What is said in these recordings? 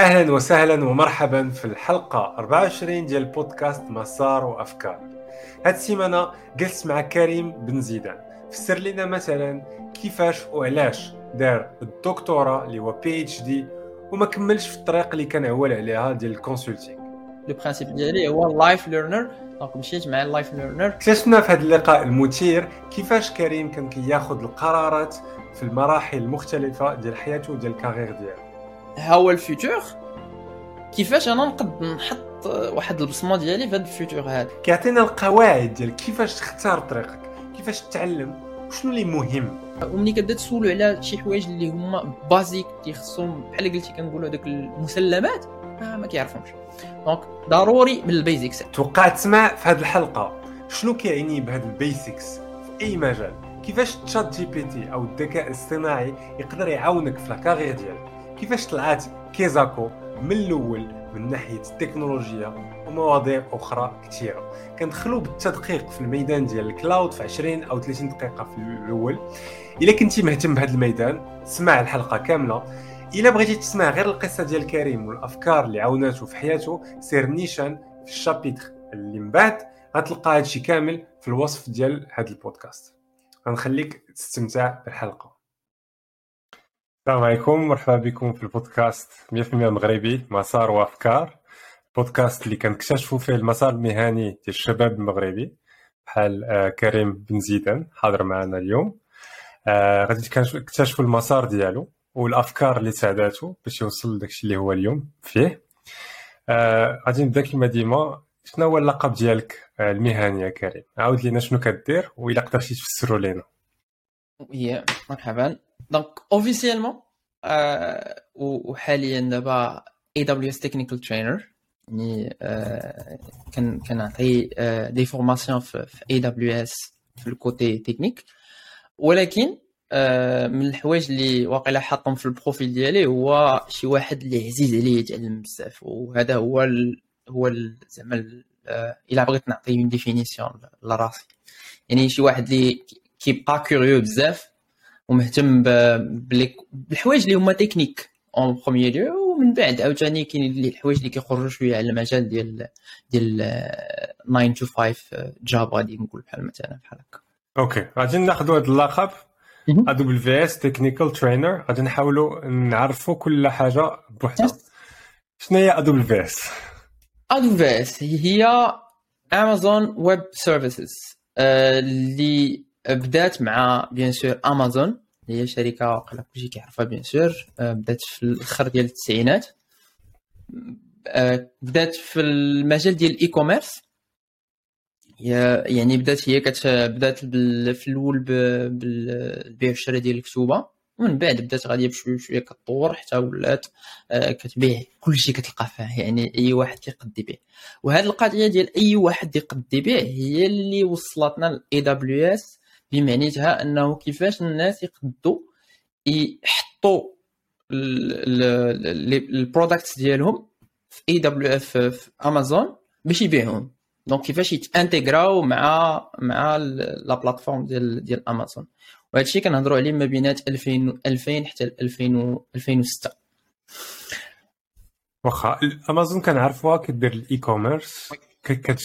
أهلا وسهلا ومرحبا في الحلقة 24 ديال بودكاست مسار وأفكار. هاد السيمانة جلست مع كريم بن زيدان. فسر لنا مثلا كيفاش وعلاش دار الدكتوراه اللي هو PhD وما كملش في الطريق اللي كان عول عليها ديال ال consulting le principe ديالي هو ال life learner donc مشيت مع ال life learner اكتشفنا في هذا اللقاء المثير كيفاش كريم كان كياخذ القرارات في المراحل المختلفة ديال حياته وديال ال carrière ديالو. هو ال futur كيفاش أنا نقد نحط واحد البصمة ديالي في هذا ال futur هذا كيعطينا القواعد ديال كيفاش تختار طريقك كيفاش تتعلم وشنو اللي مهم؟ وملي كتبدأ تسولو على شي حوايج اللي هما basiques اللي خصهم بحال قلتي كنقولوا هذوك المسلمات ما, ما كيعرفهمش. donc ضروري من ال basics توقع تسمع في هذه الحلقة. شنو كيعني بهذا ال basics في أي مجال؟ كيفاش ChatGPT أو الذكاء الاصطناعي يقدر يعاونك في la carrière ديالك؟ كيفاش طلعت كيزاكو من الأول من ناحية التكنولوجيا ومواضيع أخرى كثيره كندخلوا بالتدقيق في الميدان ديال ال cloud في 20 أو 30 دقيقة في الأول. إلا كنتي مهتم بهذا الميدان اسمع الحلقة كاملة. إلا بغيتي تسمع غير القصة ديال كريم والأفكار اللي عاوناته في حياته سير نيشان في الشابيتر اللي من بعد. غتلقى هادشي كامل في الوصف ديال هذا البودكاست. غنخليك تستمتع بالحلقة. السلام عليكم مرحبا بكم في البودكاست 100% مغربي مسار وأفكار. بودكاست اللي كنكتشفوا فيه المسار المهني ديال الشباب المغربي بحال آه، كريم بن زيدان حاضر معنا اليوم. آه، غادي نكتشفوا المسار ديالو والأفكار اللي ساعداتو باش يوصل لداكشي اللي هو اليوم فيه. آه، غادي نبدأ كما ديما. شنو هو اللقب ديالك المهني يا كريم؟ عاود لينا شنو كدير وإلا قدرتي تفسروا لينا. هي مرحبا. donc officiellement وحاليا دابا AWS technical trainer يعني كنعطي des formations في AWS في ال côté technique ولكن من الحوايج اللي واقيلا حاطهم في ال profil ديالي هو شي واحد اللي عزيز عليه يتعلم بزاف وهذا هو ال هو زعما الا بغيت نعطي une définition لراسي يعني شي واحد اللي كيبقى curieux بزاف ومهتم بالحوايج اللي هما technique. en premier lieu ومن بعد عاوتاني كاين الحوايج اللي كيخرجوا شوية على المجال ديال ديال 9 to 5 job غادي نقول بحال مثلا بحال هكا. okay غادي ناخذوا هذا اللقب. AWS technical trainer غادي نحاولوا نعرفوا كل حاجة بوحدها. شنو هي AWS AWS هي Amazon Web Services اللي بدات مع bien sûr Amazon هي شركة واقيلا كلشي كيعرفها bien sûr. بدات في الأخر ديال التسعينات. بدات في المجال ديال ال e-commerce يعني بدات هي كت بدات في الأول بالبيع والشراء ديال الكتوبة. ومن بعد بدات غادية بشوية بشويه كتطور حتى ولات كتبيع كلشي كتلقى فيه. يعني أي واحد كيقد يبيع. وهذه القضية ديال أي واحد يقد يبيع هي اللي وصلتنا ل AWS بمعنيتها أنه كيفاش الناس يقدوا يحطوا ال products ديالهم في AWS في امازون باش يبيعوهم donc كيفاش يت intégrer او مع مع la plateforme ديال ديال امازون وهذا الشيء كنهضروا عليه ما بينات 2000 2000 حتى 2000 2006 واخا امازون كنعرفوها كدير ال e-commerce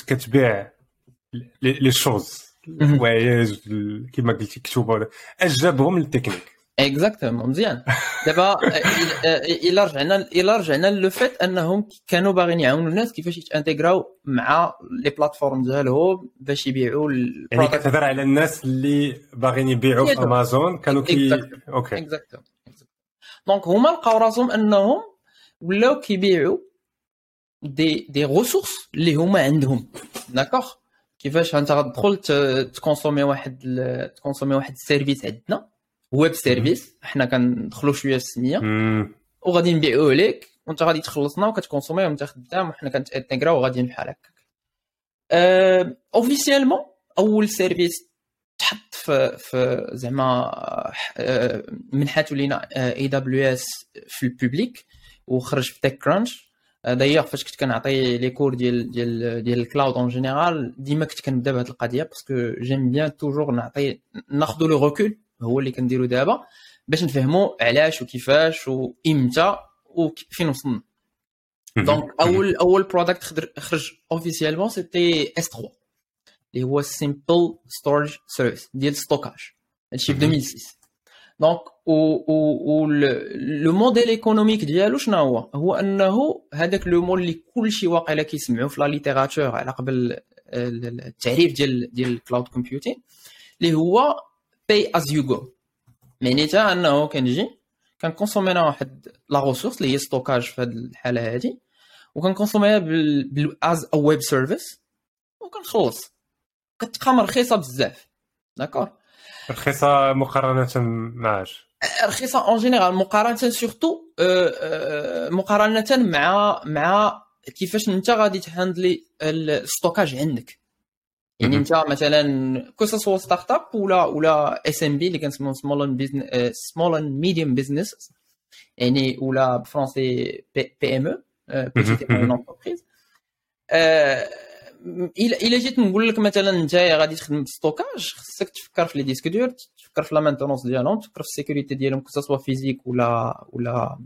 كتبيع les choses الحوايج كما قلتي كتوبه اش جابهم لل technique exactement مزيان دابا الا رجعنا الا رجعنا le fait انهم كانوا باغيين يعاونوا الناس كيفاش يت intégrer او مع les plateformes ديالهم باش يبيعوا يعني كتهضر على الناس اللي باغيين يبيعوا في امازون كانوا كي okay exactement donc هما لقاو راسهم انهم ولاو كيبيعوا des des ressources اللي هما عندهم d'accord كيفاش انت غتدخل ت consommer واحد ت consommer واحد ال service عندنا web service. حنا كندخلوا شوية السمية. وغادي نبيعوه لك وانت غادي تخلصنا وكت consommer وانت خدام وحنا كنت intégrer او وغاديين بحال هكاك. اوفيسيالمون أول سيرفيس تحط في في زعما منحاتو لينا اي دبليو اس في البوبليك وخرج في تك كرانش دايوغ فاش كنت كنعطي لي كور ديال ديال ديال الكلاود اون جينيرال ديما كنت كنبدا بهذه القضية باسكو جيم بيان توجور نعطي ناخذ لو ريكول هو اللي كنديرو دابا باش نفهموا علاش وكيفاش وامتى وفين وصلنا donc اول اول product خرج officiellement c'était S3 اللي هو Simple Storage Service ديال stockage هادشي في 2006 donc و le modèle économique ديالو شنو هو هو انه هذاك le mot اللي كلشي واقيلا كيسمعوا في la littérature على قبل التعريف ديال ديال ال cloud computing اللي هو pay as you go معناتها انه كنجي كن consommer أنا واحد la ressource اللي هي stockage في هذه الحاله هذه وكن consommer ها بال as a web service وكنخلص كتبقى مرخيصه بزاف d'accord رخيصة مقارنة معاش رخيصة en général مقارنة surtout مقارنة مع مع كيفاش انت غادي ت handle ي ال stockage عندك. يعني انت مثلا que ce soit startup ولا ولا SMB اللي كنسموهم small and business small and medium business يعني ولا ب français PME petites entreprises الا جيت نقول لك مثلا انت غادي تخدم stockage خصك تفكر في les disques durs تفكر في la maintenance ديالهم تفكر في ال sécurité ديالهم que ce soit physique ولا ولا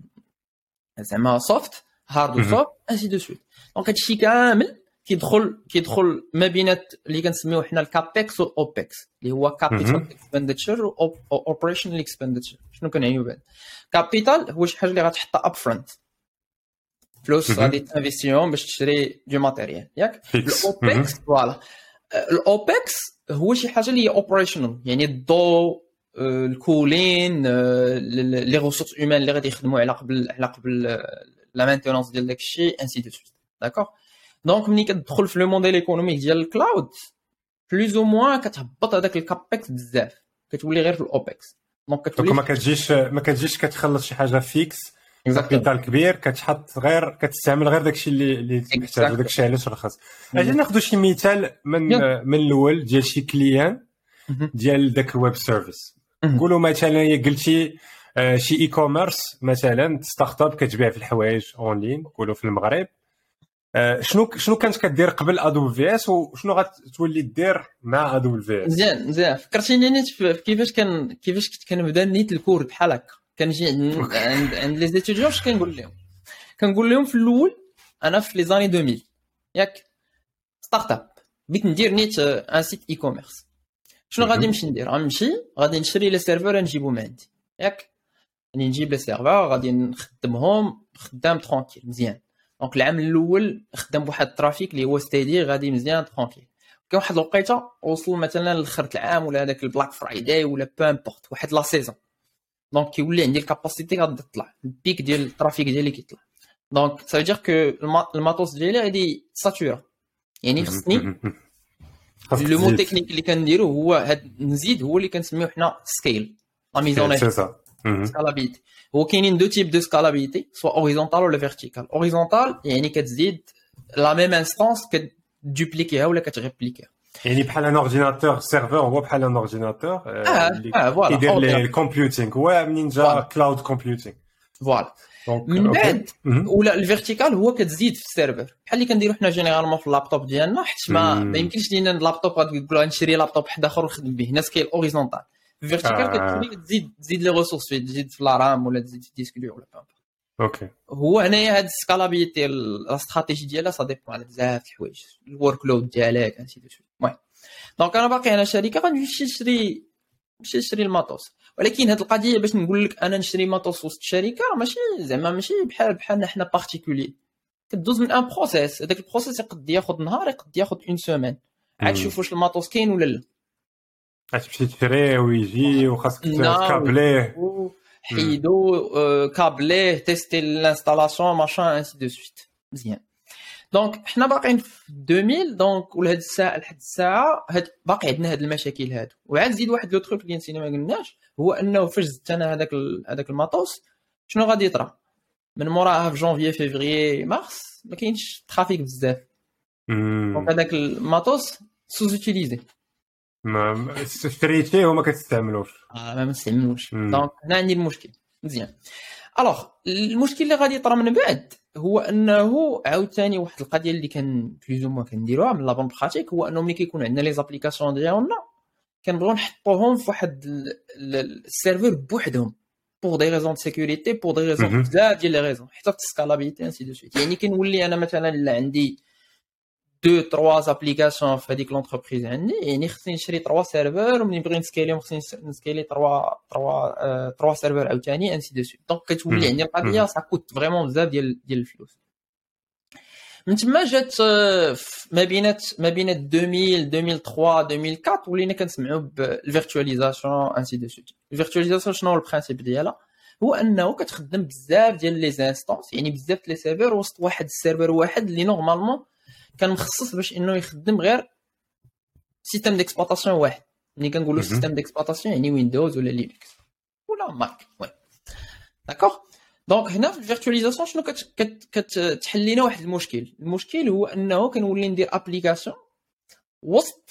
زعما soft hard و soft ainsi de suite donc هادشي كامل كيدخل كيدخل ما بينات اللي كنسميو حنا ال CAPEX وال OPEX اللي هو capital expenditure و operational expenditure شنو كنعنيو بهذا capital هو شي حاجة اللي غتحطها upfront فلوس غادي ت investir هم باش تشري du matériel ياك ال OPEX voilà ال OPEX هو شي حاجة اللي هي operational يعني الضوء ال cooling les ressources humaines اللي غادي يخدموا على قبل على قبل la maintenance ديال داك الشيء ainsi de suite d'accord donc ملي كتدخل في le modèle économique ديال ال cloud plus ou moins كتهبط هذاك ال CAPEX بزاف كتولي غير في ال OPEX donc كتولي ما كتجيش ما كتجيش كتخلص شي حاجة fixe capital كبير كتحط غير كتستعمل غير داكشي اللي اللي تحتاج داكشي علاش رخص. أجي ناخذ شي مثال من من الأول ديال شي client ديال داك ال web service نقولوا مثلا قلتي شي e-commerce مثلا startup كتبيع في الحوايج en ligne نقولوا في المغرب. شنو شنو كانت كدير قبل AWS وشنو غتولي دير مع AWS مزيان مزيان فكرتيني نيت كيفاش كان كيفاش كنت كنبدا نيت ال cours بحال هكا. كنجي عند عند, les étudiants اش كنقول لهم؟ كنقول لهم في الأول أنا في les années 2000 ياك startup بغيت ندير نيت un site e-commerce شنو غادي نمشي ندير؟ غنمشي غادي نشري les serveurs نجيبهم عندي. ياك؟ يعني نجيب les serveurs غادي نخدمهم خدام tranquille مزيان. donc العام الأول خدام بواحد ال trafic اللي هو steady غادي مزيان tranquille كان واحد الوقيتة وصل مثلا لآخر العام ولا هذاك ال Black Friday ولا peu importe واحد la saison donc كيولي عندي ال capacité غادي تطلع ال pic ديال ال trafic ديالي كيطلع donc ça veut dire que ال matos ديالي غادي saturer يعني خصني le mot technique اللي كنديرو هو هاد نزيد هو اللي كنسميو حنا scale la mise en scalabilité هو كاينين deux types de scalabilité soit horizontale ولا verticale horizontale يعني كتزيد لا ميم انستانس كدوبليكيها ولا كتغيبليكيها يعني بحال un ordinateur serveur هو بحال un ordinateur آه voilà كيدير لي ال computing هو منين جا cloud computing voilà من بعد ولا ال verticale هو كتزيد في ال serveur بحال اللي كنديرو حنا généralement في اللابتوب ديالنا حيت ما ما يمكنش لينا اللابتوب غتقول نشري لابتوب واحد اخر ونخدم به هنا scale horizontal vertical كتولي تزيد تزيد les ressources فيه تزيد في la RAM ولا تزيد في ال disque ولا OK هو هنايا هاد ال scalabilité ال stratégie ديالها ça dépend على بزاف د الحوايج ال workload ديالك دو المهم. donc أنا باقي أنا شركه غنمشي نشري نمشي نشري ال matos ولكن هاد القضية باش نقول لك أنا نشري matos وسط الشركة ماشي زعما ماشي بحال بحالنا حنا particuliers كدوز من un process هذاك ال process يقد ياخذ نهار يقد ياخذ une semaine عاد تشوف واش ال matos كاين ولا لا. غتمشي تشريه ويجي وخاصك ت câbler ه حيدو câbler ه tester ال installation machin ainsi de suite مزيان donc حنا باقيين في 2000 donc ولهاد الساعة لحد الساعة هاد باقي عندنا هاد المشاكل هادو. وعاد زيد واحد le truc اللي نسينا ما قلناش هو أنه فاش زدت أنا هذاك هذاك ال matos شنو غادي يطرا من موراها في janvier février mars ما كاينش trafic بزاف. donc هذاك ال matos sous-utilisé ما شريتيه وما كتستعملوش. آه ما نستعملوش donc هنا عندي المشكل. مزيان. alors المشكل اللي غادي يطرا من بعد هو أنه عاوتاني واحد القضية اللي كان plus ou moins كنديروها من la bonne pratique هو انه ملي كيكون عندنا les applications ديالنا كنبغيو نحطوهم في واحد ال serveur بوحدهم pour des raisons de sécurité pour des raisons. بزاف ديال les raisons حتى في ال scalabilité ainsi de suite يعني كنولي أنا مثلا الا عندي deux trois applications في هذيك l'entreprise عندي يعني خصني نشري trois serveurs وملي نبغي ن scale يهم خصني نس- ن scale ي trois trois آه، trois serveurs عاوتاني ainsi de suite donc كتولي مم. عندي القضية مم. ça coûte vraiment بزاف ديال ديال الفلوس من تما جات آه، في- ما بينات ما بين 2000 2003 2004 ولينا كنسمعوا بال virtualisation ainsi de suite ال virtualisation شنو هو ال principe ديالها هو انه كتخدم بزاف ديال les instances يعني بزاف les serveurs وسط واحد ال serveur واحد اللي normalement كان مخصص باش إنه يخدم غير système d'exploitation واحد. ملي كنقولوا. système d'exploitation يعني Windows ولا Linux ولا Mac oui. d'accord donc هنا في ال virtualisation شنو كت- كت- كتحل لنا واحد المشكل. المشكل هو أنه كنولي ندير application وسط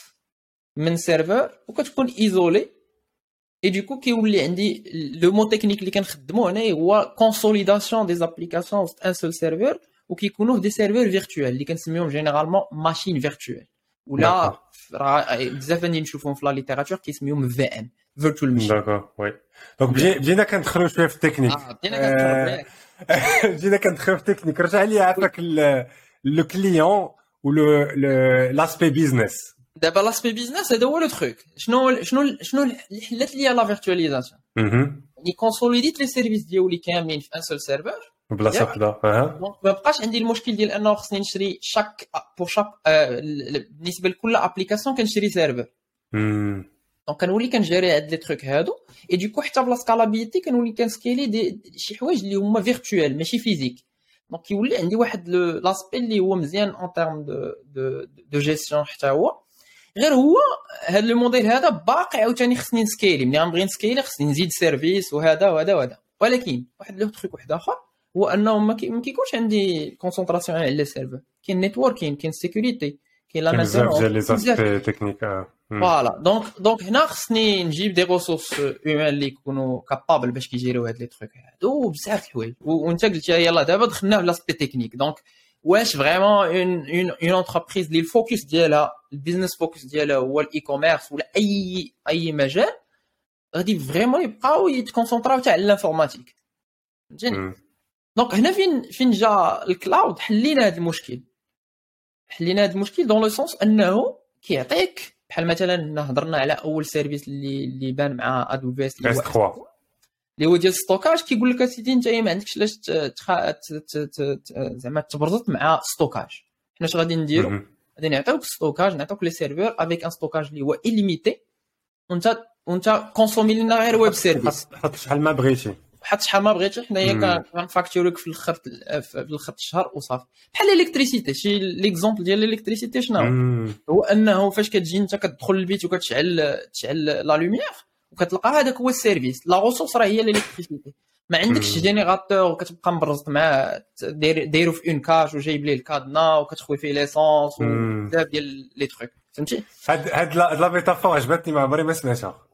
من serveur وكتكون isolée et du coup كيولي عندي le mot technique اللي كنخدمو هنا هو consolidation des applications وسط un seul serveur وكيكونوا في des serveurs virtuels اللي كنسميهم généralement machines virtuelles ولا D'accord. راه بزاف اللي نشوفهم في la littérature كيسميهم في ان فيرتوال ماشين داكور وي دونك بجي- بدينا كندخلوا شوية في التكنيك آه بدينا كنتفرج آه، ياك. بدينا كندخلوا في التكنيك رجع لي عافاك le client و l'aspect business دابا l'aspect business هذا هو le truc شنو شنو شنو اللي حلات ليا la virtualisation يعني consolidيت les services ديالي كاملين في un seul serveur بلاصة. وحدة. أها. ما بقاش عندي المشكل ديال أنه خصني نشري chaque pour chaque آه، بالنسبة لكل application كنشري serveur. donc كنولي كن gérer هاد les trucs هادو et du coup حتى ب la scalabilité كنولي كن scaler des شي حوايج اللي هما virtuel ماشي physique donc كيولي عندي واحد l'aspect اللي هو مزيان en termes de de de gestion حتى هو. غير هو هاد le modèle هذا باقي عاوتاني خصني ن scaler ملي غنبغي ن scaler خصني نزيد services وهذا وهذا وهذا. ولكن واحد le truc واحد آخر هو انه ما كي- ما كيكونش عندي concentration على ال serveur كاين networking كاين sécurité كاين لا بزاف ديال لي زاسبي تكنيك. فوالا donc donc هنا خصني نجيب des ressources humaines اللي يكونوا capables باش كي gérerو هاد les trucs هادو وبزاف الحوايج وانت قلتي يلاه دابا دخلنا في l'aspect technique donc واش vraiment une une une entreprise اللي ال focus ديالها ال business focus ديالها هو ال e-commerce ولا اي اي مجال غادي vraiment يبقاو يت concentrerاو حتى على l'informatique فهمتيني مم. donc هنا فين فين جا ال cloud حلينا هذا المشكل. حلينا هذا المشكل dans le sens أنه كيعطيك بحال مثلا هضرنا على أول service اللي اللي بان مع AWS اللي هو S3 اللي هو ديال stockage كيقول لك أسيدي أنت ما عندكش علاش ت- تخ- ت- ت- ت- ت- زعما تبرزط مع stockage حنا اش غادي نديرو. غادي نعطيوك stockage نعطيوك les serveurs avec un stockage اللي هو illimité وانت وأنت consommer لنا غير web service حط شحال ما بغيتي. حط شحال ما بغيتي حنايا كن facturerيك في الآخر في الآخر الشهر وصافي. بحال l'électricité شي l'exemple ديال l'électricité شنو؟ هو؟ أنه فاش كتجي أنت كتدخل للبيت وكتشعل تشعل la lumière وكتلقى هذاك هو ال service. la ressource راه هي l'électricité. ما عندكش. générateur وكتبقى مبرزط معاه داير- دايرو في une cage وجايب ليه ال cadenas وكتخوي فيه l'essence. وبزاف ديال les trucs فهمتي؟ هاد هاد لا ميتافور عجبتني ما عمري ما سمعتها.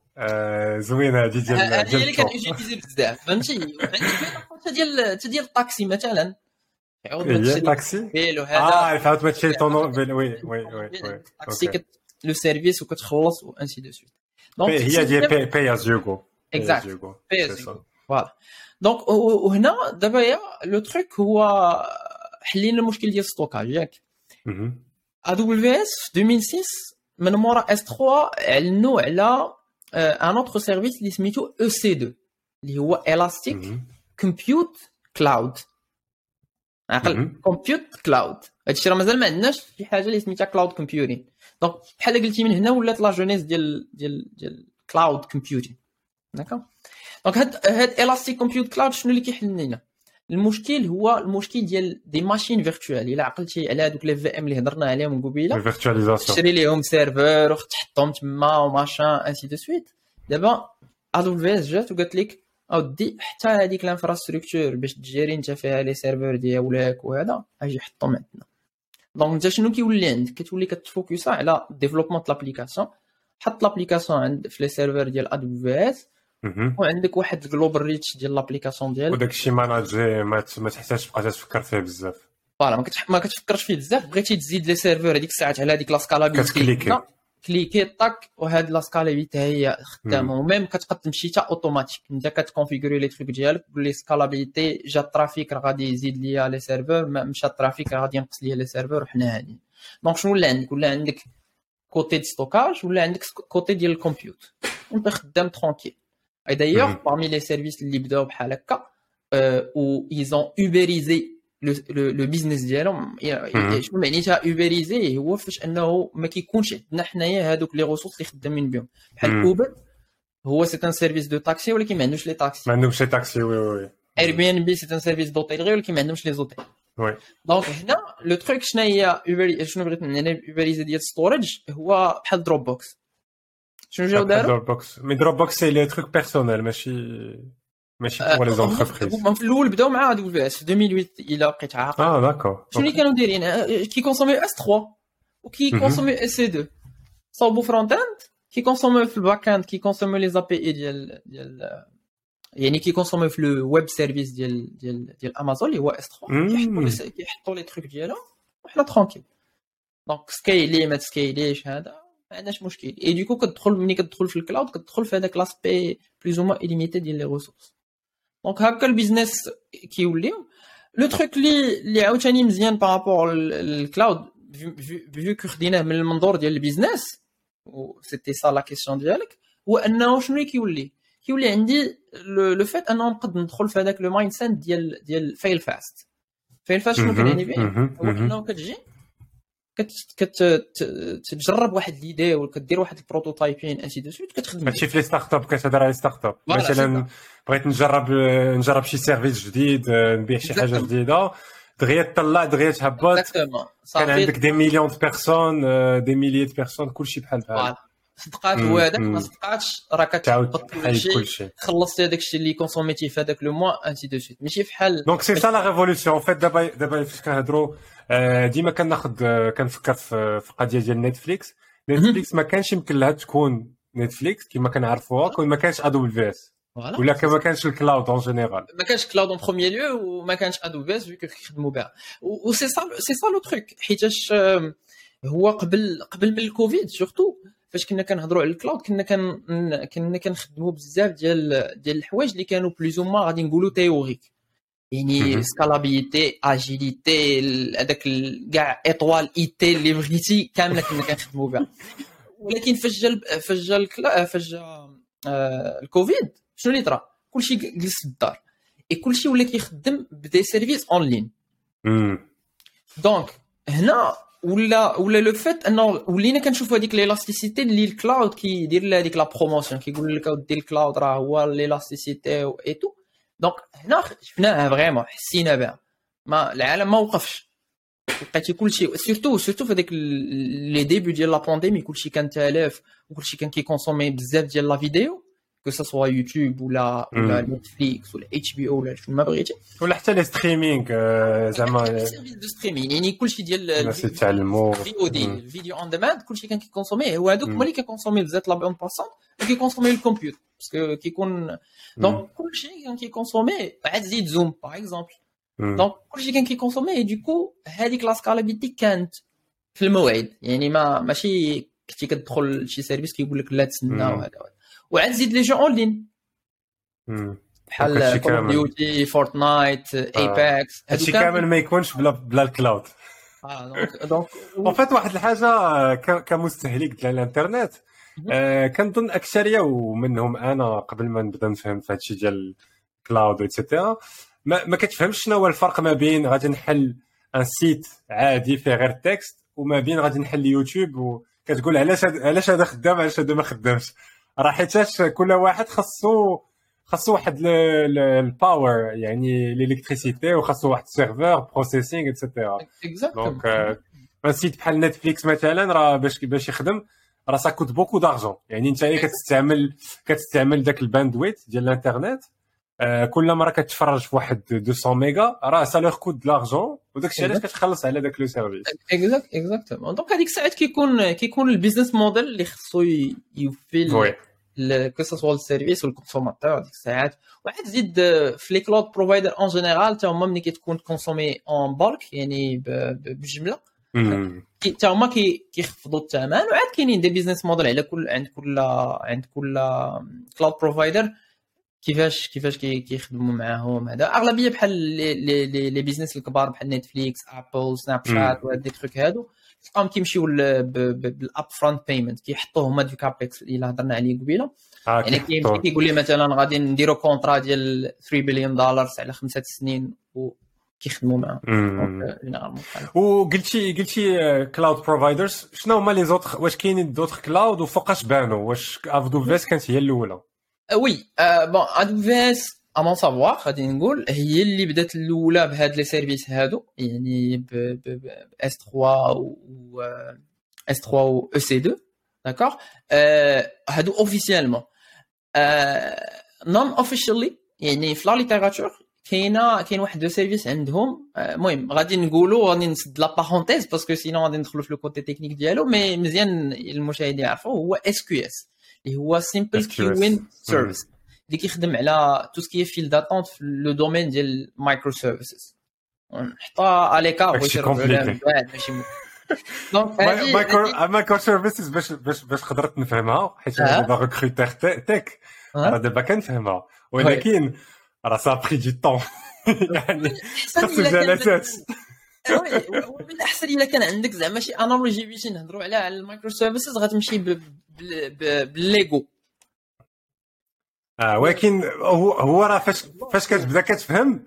زوينه هادي ديال هذه هي ديال اللي التور. كنوتيليزي بزاف فهمتي وعندك حتى ديال حتى ديال الطاكسي مثلا يعاود هي تشري طاكسي بيل وهذا آه فهمت ما تشري طونو بال- وي وي وي وي الطاكسي أوكي كت لو سيرفيس وكتخلص وانسي دو سويت بي- هي ديال بي بي از يوغو Exact. يوغو Pay as you go. فوالا دونك وهنا دابا يا لو تروك هو حلينا المشكل ديال ال stockage ياك AWS في 2006 من مورا S3 اعلنوا على un autre service اللي سميتو EC2 اللي هو Elastic Compute Cloud عقل. Compute Cloud هادشي راه مازال ما عندناش شي حاجة اللي سميتها cloud computing donc بحال قلتي من هنا ولات la genèse ديال ديال ديال cloud computing donc هاد هاد Elastic Compute Cloud شنو اللي كيحل لنا المشكل هو المشكل ديال des machines virtuelles. إلا عقلتي على هذوك les VM اللي هضرنا عليهم قبيلة ال virtualisation تشري ليهم serveur وتحطهم تما وماشان ainsi de suite. دابا AWS جات وقالت لك أودي حتى هذيك l'infrastructure باش ت gérer أنت فيها les serveurs ديالك وهذا أجي حطهم عندنا. donc أنت شنو كيولي عندك؟ كتولي كت focusا على développement l'application حط l'application عند في les serveurs ديال AWS وعندك واحد ال global reach ديال l'application ديالك وداك الشيء managé ما تحتاجش تبقى تفكر فيه بزاف. voilà ما. ما كتفكرش فيه بزاف. بغيتي تزيد les serveurs هذيك الساعات على هذيك la scalabilité كت cliquer. cliquer طاك وهاد la scalabilité هي خدامة. و même كتقدر تمشي حتى اوتوماتيك انت كت configurer les trucs ديالك تقول لي scalabilité جا ال trafic راه غادي يزيد ليا les serveurs مشى ال trafic راه غادي ينقص ليا les serveurs وحنا هادي. donc شنو ولا عندك؟ ولا عندك côté de stockage ولا عندك côté ديال ال compute وانت خدام tranquille et d'ailleurs parmi les services اللي بداو بحال هكا و ils ont uberisé le business ديالهم شنو معنيتها uberisé هو فاش انه ما كيكونش عندنا حنايا هذوك les ressources اللي خدامين بهم بحال Uber هو c'est un service de taxi ولكن ما عندوش les taxis ما عندهمش les taxis oui oui Airbnb c'est un service d'hôtellerie ولكن ما عندهمش les hôtels oui donc هنا le truc شنو هي شنو بغيت نعني uberisé ديال storage هو بحال Dropbox شنو جاو داروا Dropbox mais Dropbox c'est les trucs personnels ماشي ماشي pour les entreprises هما في الأول بداو مع AWS في 2008 إلى بقيت عاقل آه d'accord شنو اللي كانوا دايرين كي consommer S3 وكي consommer EC2 صوبوا front-end كي consommer في ال back-end كي consommer les API ديال ديال يعني كي consommer في le web service ديال ديال ديال امازون اللي هو S3 كيحطوا كيحطوا les trucs ديالهم وحنا tranquille donc scalé ما تسكيليش هذا ما عندناش مشكل. et du coup كتدخل ملي كتدخل في ال cloud كتدخل في هذاك l'aspect plus ou illimité ديال les ressources donc هكا ال business كيوليو le truc اللي اللي عاوتاني مزيان par rapport لل cloud vu que خديناه من المنظور ديال ال business و c'était ça la question ديالك هو أنه شنو كيولي؟ كيولي عندي le fait أنه نقدر ندخل في هذاك le mindset ديال ديال fail fast fail fast شنو كنعني به هو أنه كتجي كتجرب واحد l'idée ولا كدير واحد ال prototyping ainsi de suite كتخدم هادشي في les startups كتهضر على startup مثلا بغيت نجرب نجرب شي service جديد نبيع شي حاجة جديدة. دغيا تطلع دغيا تهبط. كان عندك des millions de personnes des milliers de personnes كلشي بحال بحال. صدقات هو هذاك ما صدقاتش راه كتهبط كلشي. خلصتي هذاك الشيء اللي consommيتي في هذاك le mois ainsi de suite. ماشي فحال donc c'est ça la révolution fait دابا دابا فاش كنهضروا ديما كناخذ كنفكر في القضية ديال نتفليكس نتفليكس ما كانش يمكن لها تكون نتفليكس كما كنعرفوها كون ما كانش AWS ولا كما كانش ال cloud en général ما كانش cloud en premier lieu وما كانش ادوبل في اس فيو كيخدموا بها. و c'est ça c'est ça le truc حيتاش هو قبل قبل من الكوفيد surtout فاش كنا كنهضروا على ال cloud كنا كن كنا كنخدموا بزاف ديال ديال الحوايج اللي كانوا plus ما غادي نقولوا théoriques يعني scalability agility هذاك كاع les trois ité اللي بغيتي كامله كنا كنخدموا بها ولكن فاش جا فاش جا فاش جا الكوفيد شنو اللي طرا كلشي جلس في الدار اي كلشي ولا كيخدم ب des services en ligne donc هنا ولا ولا le fait انه ولينا كنشوفوا هذيك l'élasticité اللي ال cloud كيدير لها هذيك la promotion كيقول لك دير ال cloud راه هو l'élasticité et tout donc هنا شفناها vraiment حسينا بها ما العالم ما وقفش لقيتي كلشي surtout surtout في هذيك les débuts ديال la pandémie كلشي كان تالف وكلشي كان كي consommer بزاف ديال la vidéo que ça soit يوتيوب ولا ولا نتفليكس ولا HBO ولا شنو ما بغيتي ولا حتى les streaming زعما سيرفيس دو ستريمينغ يعني كلشي ديال الناس يتعلموا الفيديو دي ال video on demand كلشي كان كي consommer هو هذوك هما اللي كي consommer بزاف la bande passante كي consommer الكمبيوتر parce que كيكون donc كلشي كان كي consommer عاد زيد زوم par exemple donc كلشي كان كي consommer du coup هذيك la scalabilité كانت في الموعد يعني ما ماشي كنتي كتدخل لشي service كيقول لك لا تسنى وهذا وعاد زيد les jeux en ligne بحال كول ديوتي فورتنايت ايباكس هادشي كامل ما يكونش بلا بلا ال cloud آه donc en fait واحد الحاجة كمستهلك ديال الانترنت آه كنظن أكثرية ومنهم أنا قبل ما نبدأ نفهم في هادشي ديال ال cloud etcetera ما, ما كتفهمش شنو هو الفرق ما بين غادي نحل un site عادي فيه غير texte وما بين غادي نحل يوتيوب وكتقول علاش علاش هذا خدام علاش هذا ما خدامش. راه حيتاش كل واحد خاصو خاصو واحد ال power يعني الالكتريسيتي وخاصو واحد ال server processing etcetera donc site بحال نتفليكس مثلا راه باش باش يخدم. راه ça coûte beaucoup d'argent يعني انت كتستعمل كتستعمل داك ال bandwidth ديال الانترنت آه كل مره كتفرج في واحد 200 ميجا راه ça leur coûte d'argent وداك الشيء علاش كتخلص على داك le service exact exactement donc هذيك الساعات كيكون كيكون ال business model اللي خصو يوفي que ال service وال consommateur ديك الساعات وعاد زيد في les cloud providers en général حتى هما ملي كتكون consommer en bulk يعني بجملة. حتى هما كيخفضوا الثمن وعاد كاينين des business models على كل عند كل عند كل cloud provider كيفاش كيفاش كيخدموا معاهم هذا. أغلبية بحال les business الكبار بحال نتفليكس Apple Snapchat وهاد les trucs هادو تلقاهم كيمشيو بال upfront payment كيحطوه هما في CAPEX اللي هضرنا عليه قبيلة. آه يعني كيقول لي مثلا غادي نديرو contrat ديال 3 بليون دولار على خمسة سنين و كيخدموا معاه وقلتي قلتي cloud providers شنو هما les autres واش كاينين d'autres cloud وفوقاش بانوا واش AWS كانت هي الأولى؟ oui bon AWS à mon savoir غادي نقول هي اللي بدات الأولى بهاد les services هادو يعني ب اس 3 و اس 3 و أو سي 2 داكوغ هادو officiellement non officially يعني في la littérature كاينة كاين واحد de services عندهم. المهم غادي نقولوا غادي نسد la parenthèse parce que sinon غادي ندخلوا في le côté technique ديالو mais مزيان المشاهدين يعرفوا هو SQS اللي هو Simple Queuing Service اللي كيخدم على tout ce qui file d'attente في le domaine ديال microservices نحطها à l'écart ماشي ماشي donc microservices باش باش باش قدرت نفهمها حيت أنا دابا recruteur tech راه دابا كنفهمها. ولكن راه ça prend du temps يعني خاص جلسات من الاحسن الا كان عندك زعما شي analogie باش نهضروا على على ال microservices غتمشي بالليغو آه ولكن هو هو راه فاش فاش كتبدا كتفهم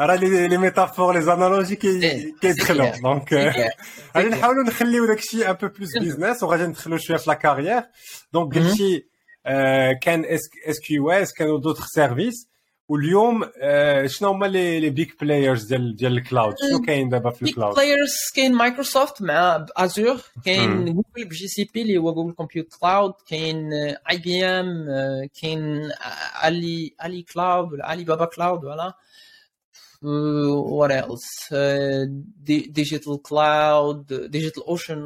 راه les les métaphores les analogies كيدخلوا donc غادي نحاولوا نخليو داكشي un peu plus business وغادي ندخلوا شوية في la carrière donc قلتي كان SQS كانوا d'autres services واليوم شنو هما les big players ديال ديال ال cloud شنو كاين دابا في ال cloud players كاين مايكروسوفت مع Azure كاين Google ب GCP اللي هو Google Compute Cloud كاين IBM كاين Ali Ali Cloud ولا Alibaba Cloud ولا what else Digital Cloud DigitalOcean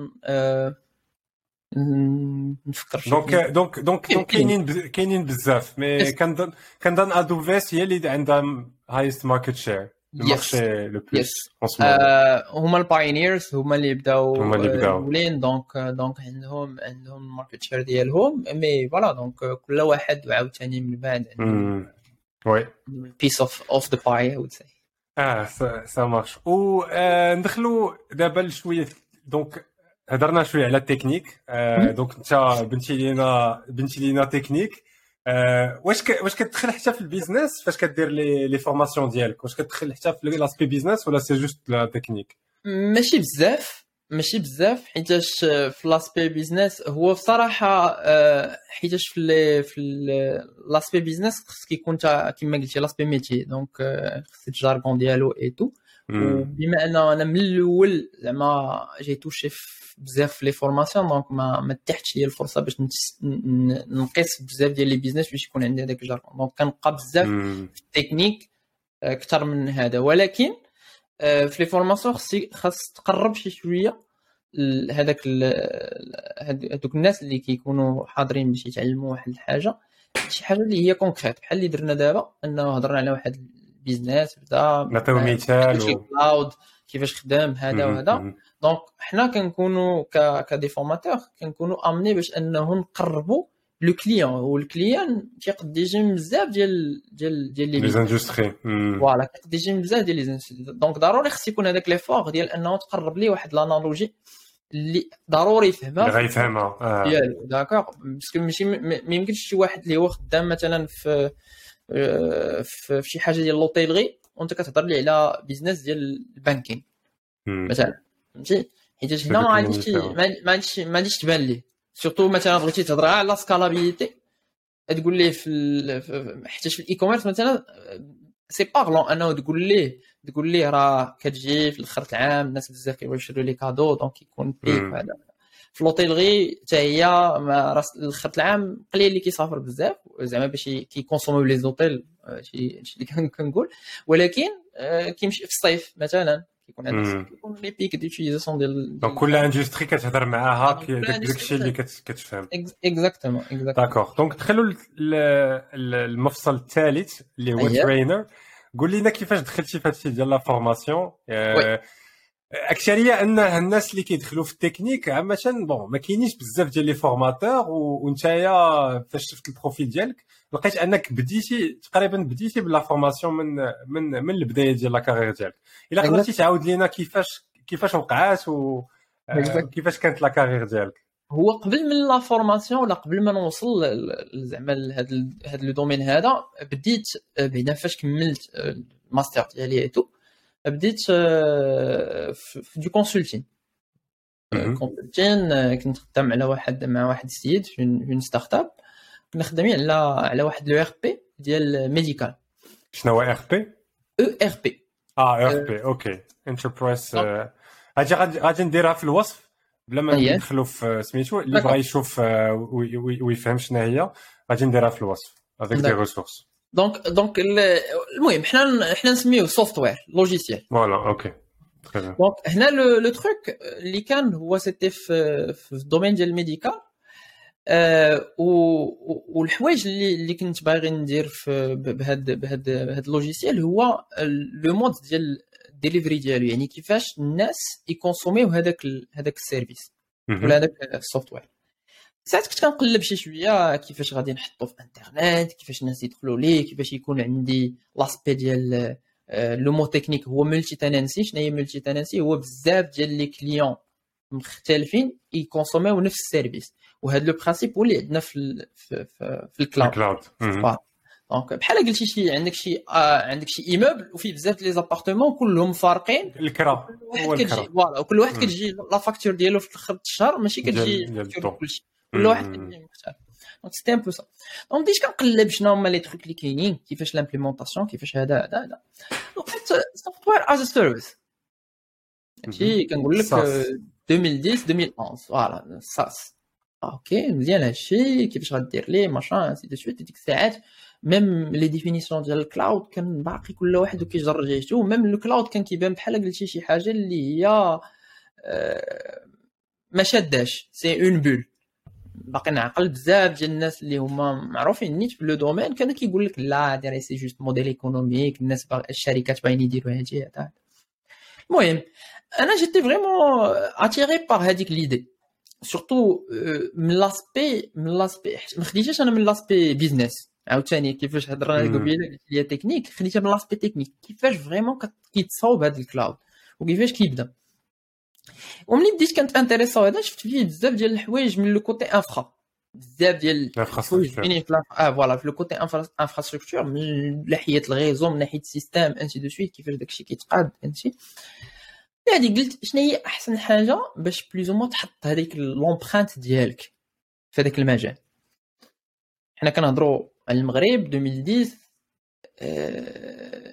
نفكر donc donc donc donc كاينين كاينين بزاف. mais كنظن كنظن AWS هي اللي عندها highest market share المارشي le plus هما ال pioneers هما اللي بداو هما اللي بداو. الاولين donc donc عندهم عندهم ال market share ديالهم. mais voilà donc كل واحد وعاوتاني من بعد oui piece of of the pie et c'est آه ça marche وندخلوا دابا لشوية. donc هضرنا شوية على التكنيك. آه donc انت بنتي لينا بنتي لينا تكنيك. آه واش ك... واش كتدخل حتى في ال business؟ فاش كدير les les formations ديالك؟ واش كتدخل حتى في l'aspect business ولا c'est juste la technique ماشي بزاف ماشي بزاف حيتاش في l'aspect business هو بصراحة آه حيتاش في في l'aspect business خصك يكون كما قلتي l'aspect métier donc خصك ال jargon ديالو et tout وبما ان أنا من الأول زعما j'ai touché بزاف في les formations donc ما ما تاحتش لي الفرصه باش نقيس بزاف ديال les business باش يكون عندي هذاك ال jargon donc كنبقى بزاف في التكنيك أكثر من هذا ولكن في les formations خصي خاص تقرب شي شوية هذاك هذوك الناس اللي كيكونوا حاضرين باش يتعلموا واحد الحاجة شي حاجة اللي هي concrète بحال اللي درنا دابا انه هضرنا على واحد ال business بدا نعطيو مثال cloud كيفاش خدام هذا وهذا donc حنا كنكونوا ك des formateurs كنكونوا amenés باش انه نقربوا le client وال client كيقد يجي بزاف ديال ديال ديال les industries voilà كيقد يجي بزاف ديال les donc ضروري خص يكون هذاك l'effort ديال انه تقرب ليه واحد l'analogie اللي ضروري يفهمها اللي غيفهمها. ديالو d'accord parce que ماشي ما يمكنش شي واحد اللي هو خدام مثلا في في شي حاجة ديال l'hôtellerie وانت كتهضر لي على business ديال ال banking مثلا فهمتي؟ حيت هنا ما عنديش ما عنديش ما عنديش تبان ليه. surtout مثلا بغيتي تهضر على scalability تقول ليه في حتى في ال e-commerce مثلا c'est parlant انه تقول ليه تقول ليه راه كتجي في الأخر العام الناس بزاف كيبغيو يشريو les cadeaux donc يكون pic وهذا. في لوطيلغي حتى هي راس الآخر العام قليل اللي كيسافر بزاف زعما باش كي consommer les hôtels هادشي اللي كنقول. ولكن كيمشي في الصيف مثلا كيكون عندك كيكون les pics d'utilisation ديال donc كل industrie كتهضر معاها داكشي اللي كتفهم. exactement d'accord donc دخلوا المفصل الثالث اللي هو trainer قول لنا كيفاش دخلتي في هادشي ديال la formation اكثرية أن الناس اللي كيدخلوا في التكنيك عامة bon ما كاينينش بزاف ديال les formateurs وانتيا فاش شفت ال profil ديالك لقيت أنك بديتي تقريبا بديتي ب la formation من من من البداية ديال la carrière ديالك. إلا قدرتي تعاود لينا كيفاش كيفاش وقعات و كيفاش كانت la carrière ديالك؟ هو قبل من la formation ولا قبل ما نوصل زعما لهذا هذا le domaine هذا بديت بعدا فاش كملت الماستر ديالي tout. بديت في du consulting. consulting كنت خدام على واحد مع واحد السيد في une startup. كنا خدامين على على واحد l'ERP ديال médical. شنو هو ERP؟ أو ERP. آه ERP okay. enterprise هاجي غادي نديرها في الوصف بلا ما ندخلوا في سميتو اللي بغى يشوف ويفهم شنو هي غادي نديرها في الوصف avec des ressources donc donc المهم حنا حنا نسميوه software logiciel voilà okay donc هنا le truc اللي كان هو c'était في في ال domaine ديال ال médical والحوايج اللي اللي كنت باغي ندير في بهذا بهذا بهذا ال logiciel هو le mode ديال الديليفري ديالو يعني كيفاش الناس ي consommer هذاك هذاك ال service ولا هذاك ال software ساعات كنت كنقلب شي شوية كيفاش غادي نحطو في انترنت كيفاش الناس يدخلوا ليه كيفاش يكون عندي l'aspect ديال le mot technique هو multi-tenancy شنو هي multi-tenancy هو بزاف ديال les clients مختلفين ي consommer نفس ال service. وهذا le principe هو اللي عندنا في في, في, في ال cloud donc بحال قلتي شي عندك شي آه عندك شي immeuble وفيه بزاف les appartements كلهم فارقين. الكرا. هو كتجي voilà وكل واحد كتجي la facture ديالو في الآخر الشهر ماشي كتجي كلشي. كل واحد donc c'était un peu ça donc بديت كنقلب شنو هما les trucs اللي كاينين كيفاش l'implémentation كيفاش هذا هذا هذا لقيت software as service هادشي كنقول لك 2010 2011 voilà SaaS OK مزيان هادشي كيفاش غدير ليه machin ainsi de suite ديك الساعات même les définitions ديال ال cloud كان باقي كل واحد وكيجر جهته même le cloud كان كيبان بحال قلتي شي حاجة اللي هي ما شاداش c'est un pull باقي نعقل بزاف ديال الناس اللي هما معروفين نيت في le domaine كانوا كيقول لك لا déjà c'est juste modèle économique الناس باغ... الشركات باغيين يديروا هادي هذا المهم أنا جيتي vraiment attiré par هذيك l'idée. surtout من l'aspect من l'aspect ما خديتهاش أنا من l'aspect business عاوتاني كيفاش هضرنا قبيله قلت لي تكنيك خديتها من l'aspect technique كيفاش vraiment كيتصاوب هذا ال cloud وكيفاش كيبدا؟ وملي بديت كنت intéressé هذا شفت فيه بزاف ديال الحوايج من le côté infra بزاف ديال الحوايج في آه voilà في le côté infrastructure من ناحيه ال réseau من ناحيه ال système ainsi de suite كيفاش داكشي كيتقاد ainsi هادي قلت شنو هي احسن حاجة باش plus ou moins تحط هذيك l'empreinte ديالك في هذاك المجال حنا كنهضروا على المغرب 2010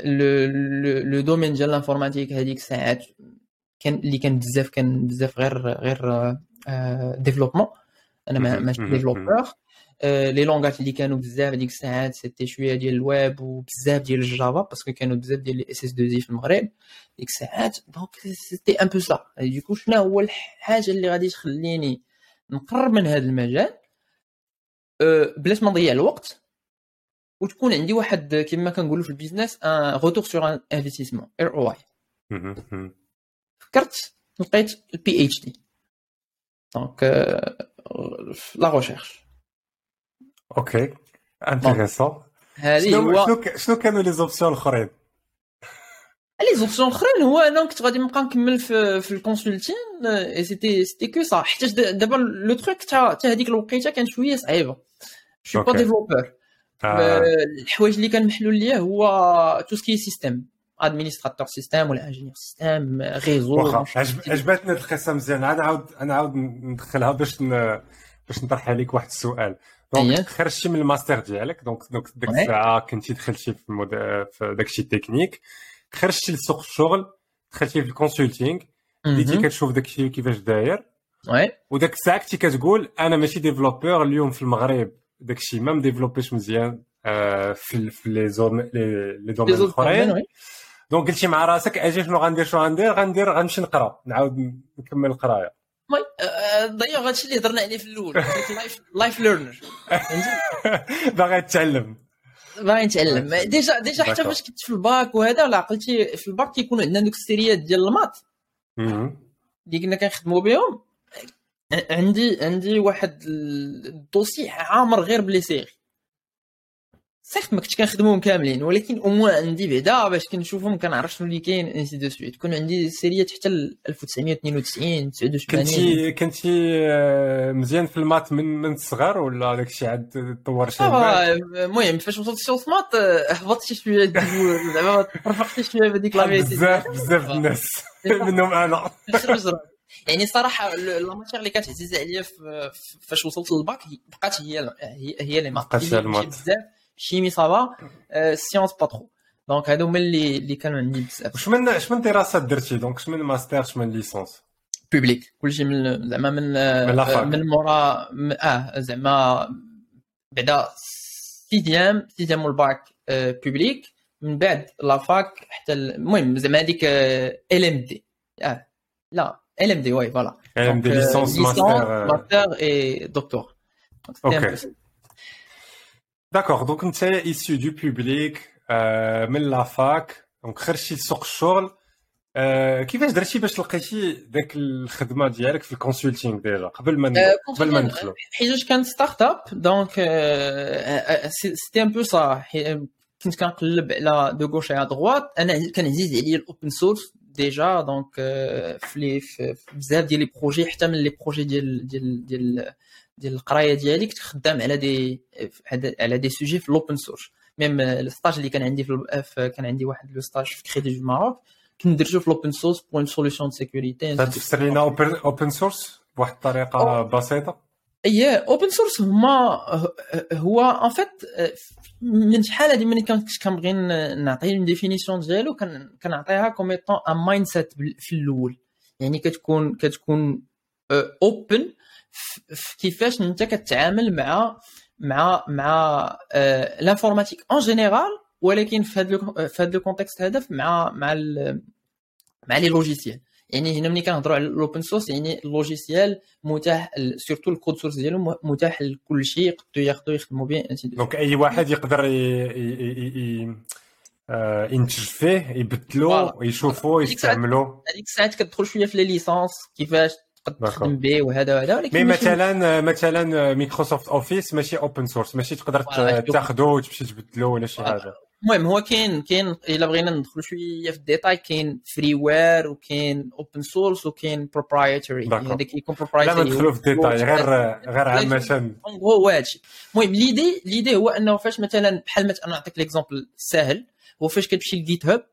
le le domaine ديال ال informatique هذيك الساعات كان اللي كان بزاف كان بزاف غير غير développement أنا ماشي développeur les langages اللي كانوا بزاف هذيك الساعات c'était شوية ديال الويب وبزاف ديال ال Java parce que كانوا بزاف ديال les SS2I في المغرب. ديك الساعات donc c'était un peu ça d'accord شنو هو الحاجة اللي غادي تخليني نقرب من هذا المجال؟ بلاش ما نضيع الوقت. وتكون عندي واحد كما كنقولوا في ال business un retour sur investissement ROI فكرت لقيت ال PhD donc la recherche OK intéressant هذه هو شنو كانوا les options الأخرين؟ les options الأخرين هو أنا كنت غادي نبقى نكمل في في ال consulting c'était c'était que صح حيت دابا le truc تاع هذيك الوقيتة كانت شوية صعيبة. je suis pas développeur الحوايج اللي كان محلول ليا هو tout ce qui système administrateur système ولا ingénieur système réseau عجبتني القصة مزيان أنا عاود أنا عاود ندخلها باش ن... باش نطرح عليك واحد السؤال donc خرجتي من الماستر ديالك donc donc ديك الساعة كنتي دخلتي في, mode... في داكشي التكنيك خرجتي لسوق الشغل دخلتي في ال consulting بديتي كتشوف داكشي كيفاش داير oui وداك الساعة كنتي كتقول أنا ماشي développeur اليوم في المغرب داكشي ما مdéveloppéش مزيان في في les zones les domaines الاخرين donc قلتي مع راسك أجي شنو غندير شنو غندير؟ غندير غنمشي نقرأ. نعاود نكمل القراية. ضيع هادشي اللي هضرنا عليه في الأول. life life learner باغي تتعلم. باغي نتعلم. déjà déjà حتى فاش كنت في الباك وهذا ولا عقلتي في الباك كيكونوا عندنا دوك ال sériات ديال ال maths. اللي كنا كنخدموا بهم. عندي عندي واحد ال dossier عامر غير ب les séries صيفط ما كنتش كنخدمهم كاملين ولكن au moins عندي بعدا باش كنشوفهم كنعرف شنو اللي كاين ainsi de suite كون عندي sériات حتى 1992 89 كنتي كنتي آه، مزيان في ال maths من من الصغر ولا داكشي عاد تطور شي المهم فاش وصلت شي maths آه، هبطت شي شوية زعما ترفقت شوية بهذيك لا بزاف بزاف الناس منهم أنا. يعني صراحة la matière اللي كانت عزيزة عليا فاش وصلت للباك بقات هي هي هي اللي ما بقاتش بزاف. chimie ça va sciences pas trop donc هادو هما اللي اللي كانوا عندي بزاف واش من اش من دراسات درتي donc اش من ماستر اش من licence publique كلشي من زعما من من, من مورا آه زعما بعدا sixième sixième وال bac public من بعد la fac حتى المهم زعما هذيك LMD آه لا LMD oui voilà LMD licence master master et docteur OK D'accord donc انت issu du public من la fac donc خرجتي لسوق الشغل uh, كيفاش درتي باش لقيتي داك الخدمة ديالك في ال consulting déjà قبل ما uh, قبل ما ندخلوا حيت كانت start-up donc c'était un peu ça كنت كنقلب على de gauche على droite أنا كان عزيز عليا ال open source déjà donc في بزاف ديال les projets حتى من les projets ديال ديال ديال ديال القرايه ديالي كنت خدام على دي على دي سوجي في ال open source même ال stage اللي كان عندي في كان عندي واحد le stage في Crédit du Maroc كنت درتو في ال open source pour une solution de sécurité تفسر لنا open source بواحد الطريقة بسيطة؟ et open source هما هو en fait من شحال هذه ملي كنت كنبغي نعطي une définition ديالو كنعطيها comme étant un mindset في الأول. يعني كتكون كتكون open uh, كيفاش انت كتعامل مع مع مع l'informatique en général ولكن في هذا في هذا ال contexte هذا مع مع مع les logiciels يعني هنا ملي كنهضروا على ال open source يعني ال logiciel متاح surtout ال code source ديالو متاح لكل شيء يقدروا ياخذوا يخدموا به donc أي واحد يقدر ينتج فيه يبدلو ويشوفوا يستعملوا هذيك الساعات كتدخل شوية في les licences كيفاش تقدر تخدم به وهذا وهذا ولكن mais مثلا مثلا Microsoft Office ماشي open source ماشي تقدر تاخذه وتمشي تبدلو ولا شي حاجة. المهم هو كاين كاين إلا بغينا ندخلوا شوية في الديتاي كاين freeware وكاين open source وكاين proprietary هذاك يكون proprietary لا ندخلوا في الديتاي غير غير عامة. هو هادشي. المهم l'idée l'idée هو أنه فاش مثلا بحال مثلا نعطيك l'exemple ساهل. هو فاش كتمشي ل GitHub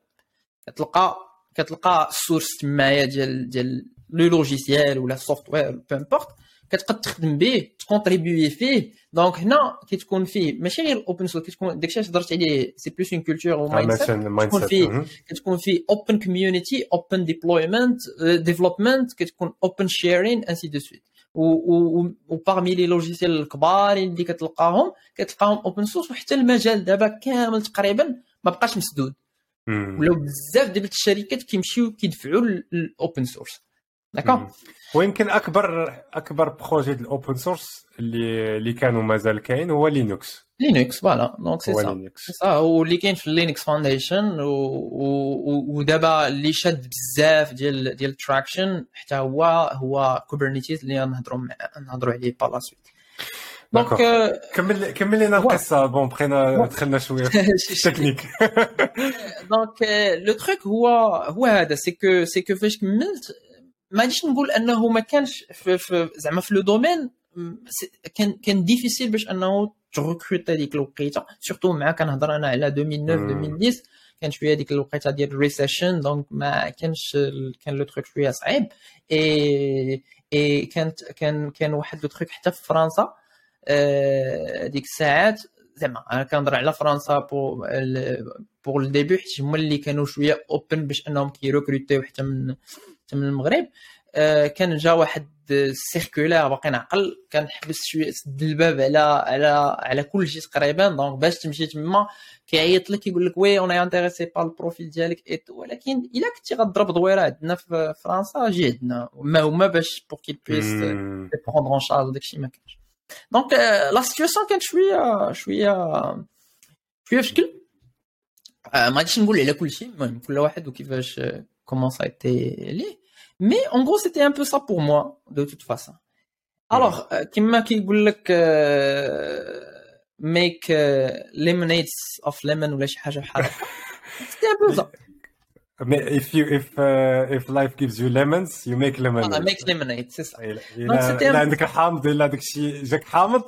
كتلقى كتلقى ال source تمايا ديال ديال le logiciel ولا ال software peu importe كتقد تخدم به ت contribuer فيه donc هنا كتكون فيه ماشي غير ال open source كتكون داكشي اللي هضرت عليه c'est plus une culture و mind كتكون فيه كتكون فيه open community open deployment development كتكون open sharing ainsi de suite و parmi les logiciels الكبار اللي كتلقاهم كتلقاهم open source وحتى المجال دابا كامل تقريبا ما بقاش مسدود ولاو بزاف ديال الشركات كيمشيو كيدفعوا لل open source d'accord ويمكن أكبر أكبر projet ديال ال open source اللي اللي كانوا مازال كاين هو Linux Linux voilà donc c'est ça سا واللي كاين في Linux Foundation ودابا اللي شاد بزاف ديال ديال ال traction حتى هو هو Kubernetes اللي نهضروا نهضروا عليه par la suite donc كمل كمل لنا القصة bon بقينا دخلنا شوية في ال technique donc le truc هو هو هذا c'est que c'est que فاش كملت ما غاديش نقول أنه ما كانش في, في زعما في le domaine كان كان difficile باش أنه ت recruter هذيك الوقيتة. surtout مع كنهضر أنا على 2009 2010 كان شوية هذيك الوقيتة ديال ال récession donc ما كانش كان le truc شوية صعيب. اي اي كانت كان كان واحد le truc حتى في فرنسا ديك الساعات زعما أنا كنهضر على فرنسا pour pour ال début حيت هما اللي كانوا شوية open باش أنهم كي recruter و حتى من من المغرب آه، كان جا واحد circulaire باقي نعقل كان حبس شوية سد الباب على على على كل شيء تقريبا donc باش تمشي تما كيعيط لك يقول لك oui on est intéressé par ال profil ديالك ايت ولكن إلا كنتي غضرب دويرة عندنا في فرنسا جي عندنا. ما هما باش pour qu'ils puissent prendre en charge داكشي ما كانش donc la situation كانت شوية شوية شوية في شكل. آه، ما غاديش نقول على كل شيء المهم كل واحد وكيفاش comment ça était ليه. Mais en gros, c'était un peu ça pour moi, de toute façon. Alors, euh, كيما كيقول لك euh, make uh, lemonades of lemon ولا شي حاجه بحال هكا c'était un peu ça Mais if you if uh, if life gives you lemons you make voilà, lemonade make lemonade c'est ça إلا- Donc, إلا c'était إلا un- عندك الحامض الا داك الشيء جاك حامض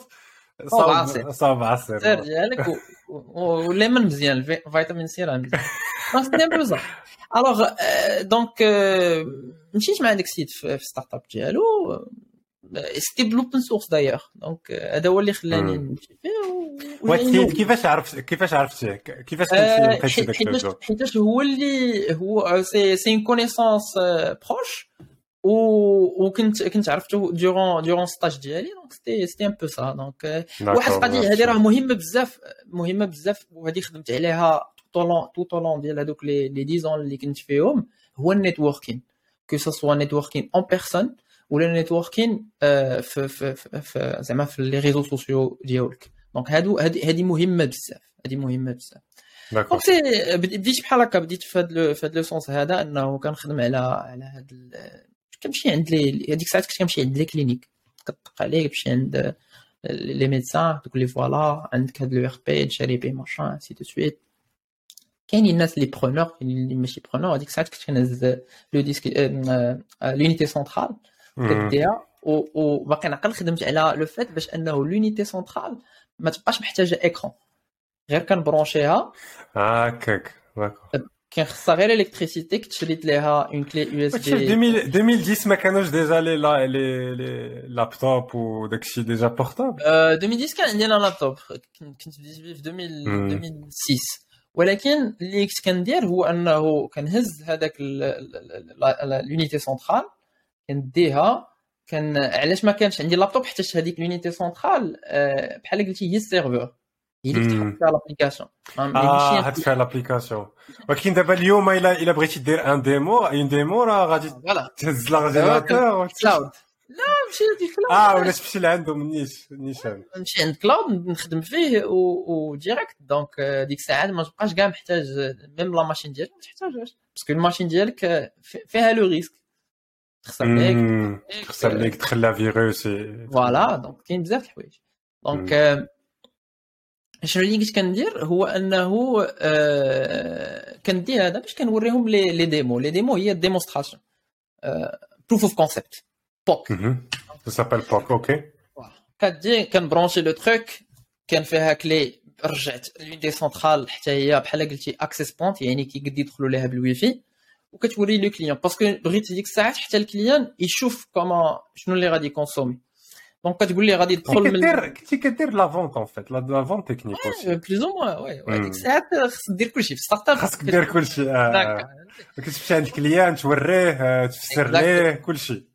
صوب عصير. صاب صاب عصير السير ديالك و- و- والليمون مزيان الفي- فيتامين سي راه مزيان دونك سيتي ان بو ça الوغ دونك مشيت مع داك السيد في start-up ديالو c'était plus open source d'ailleurs donc هذا هو اللي خلاني. نمشي فيه كيفاش عرفت كيفاش عرفتيه كيفاش كنتي لقيتي حيتاش هو اللي هو c'est c'est une connaissance proche و وكنت كنت عرفته durant durant stage ديالي donc c'était c'était un peu ça donc واحد القضية هذه راه مهمة بزاف مهمة بزاف وهذه خدمت عليها طولون تو طولون ديال هذوك les les dix ans اللي كنت فيهم هو ال networking que ce soit networking en personne ولا networking في في في- في زعما في les réseaux sociaux ديالك donc هادو هذه هذه مهمه بزاف هذه مهمه بزاف d'accord donc c'est بد- بديت بحال هكا بديت في هذا في هذا le sens هذا انه كنخدم على على هذا ال- كنمشي عند les هذيك الساعات كنت كنمشي عند les cliniques كتطق عليك تمشي عند les médecins تقول لي voilà عندك هاد l'ERP شاري بيه machin ainsi de suite كاينين الناس اللي preneurs كاينين اللي ماشي preneurs هذيك الساعات كنت كنهز le disque l'unité centrale كديها و- وباقي نعقل خدمت على le fait باش انه l'unité centrale ما تبقاش محتاجه écran غير كن brancher ها هكاك d'accord كان خصها غير électricité كنت شريت ليها اون كلي يو اس واش في بي 2000 2010 ما كانوش déjà les لا- les les laptops وداك الشيء déjà portables 2010 كان عندي أنا لابتوب كنت كنت بديت بيه في 2000 مم. 2006 ولكن اللي كنت كندير هو أنه كنهز هذاك l'unité centrale كنديها كان علاش ما كانش عندي لابتوب حيت هذيك unité centrale آه، بحال قلتي هي ال serveur. هي اللي. كتحط فيها l'application آه هاد فيها l'application ولكن دابا اليوم الا إلا بغيتي دير une démo une démo راه غادي تهز l'ordinateur cloud لا ماشي هذيك cloud آه ولا تمشي لعندهم نيش نيشان. نمشي عند cloud نخدم فيه و direct donc آه، ديك الساعات ما تبقاش كاع محتاج même la machine ديالك ما تحتاجهاش. parce que ال machine ديالك في- فيها le risque تخسر ليك. مم. خسر ليك دخلها فيروس voilà donc كاين بزاف الحوايج. donc آه، شنو اللي كنت كندير؟ هو أنه آه، كندير هذا باش كنوريهم les démos les démos هي démonstration proof of concept POC Ça s'appelle POC, ok. كتجي كن brancher le truc كان فيها clé رجعت l'unité centrale حتى هي بحال قلتي access point يعني كيقد يدخلوا ليها بالواي فاي وكتوري le client parce que بغيت ديك الساعات حتى ال client يشوف comment شنو اللي غادي يكونسومي donc كتقول لي غادي يدخل من كدير كنتي كدير la vente en fait la vente technique aussi plus ou moins oui oui مم. ديك الساعات خصك دير كلشي في start-up خاصك دير كلشي هكا. كتمشي عند ال client توريه آه، تفسر ليه كلشي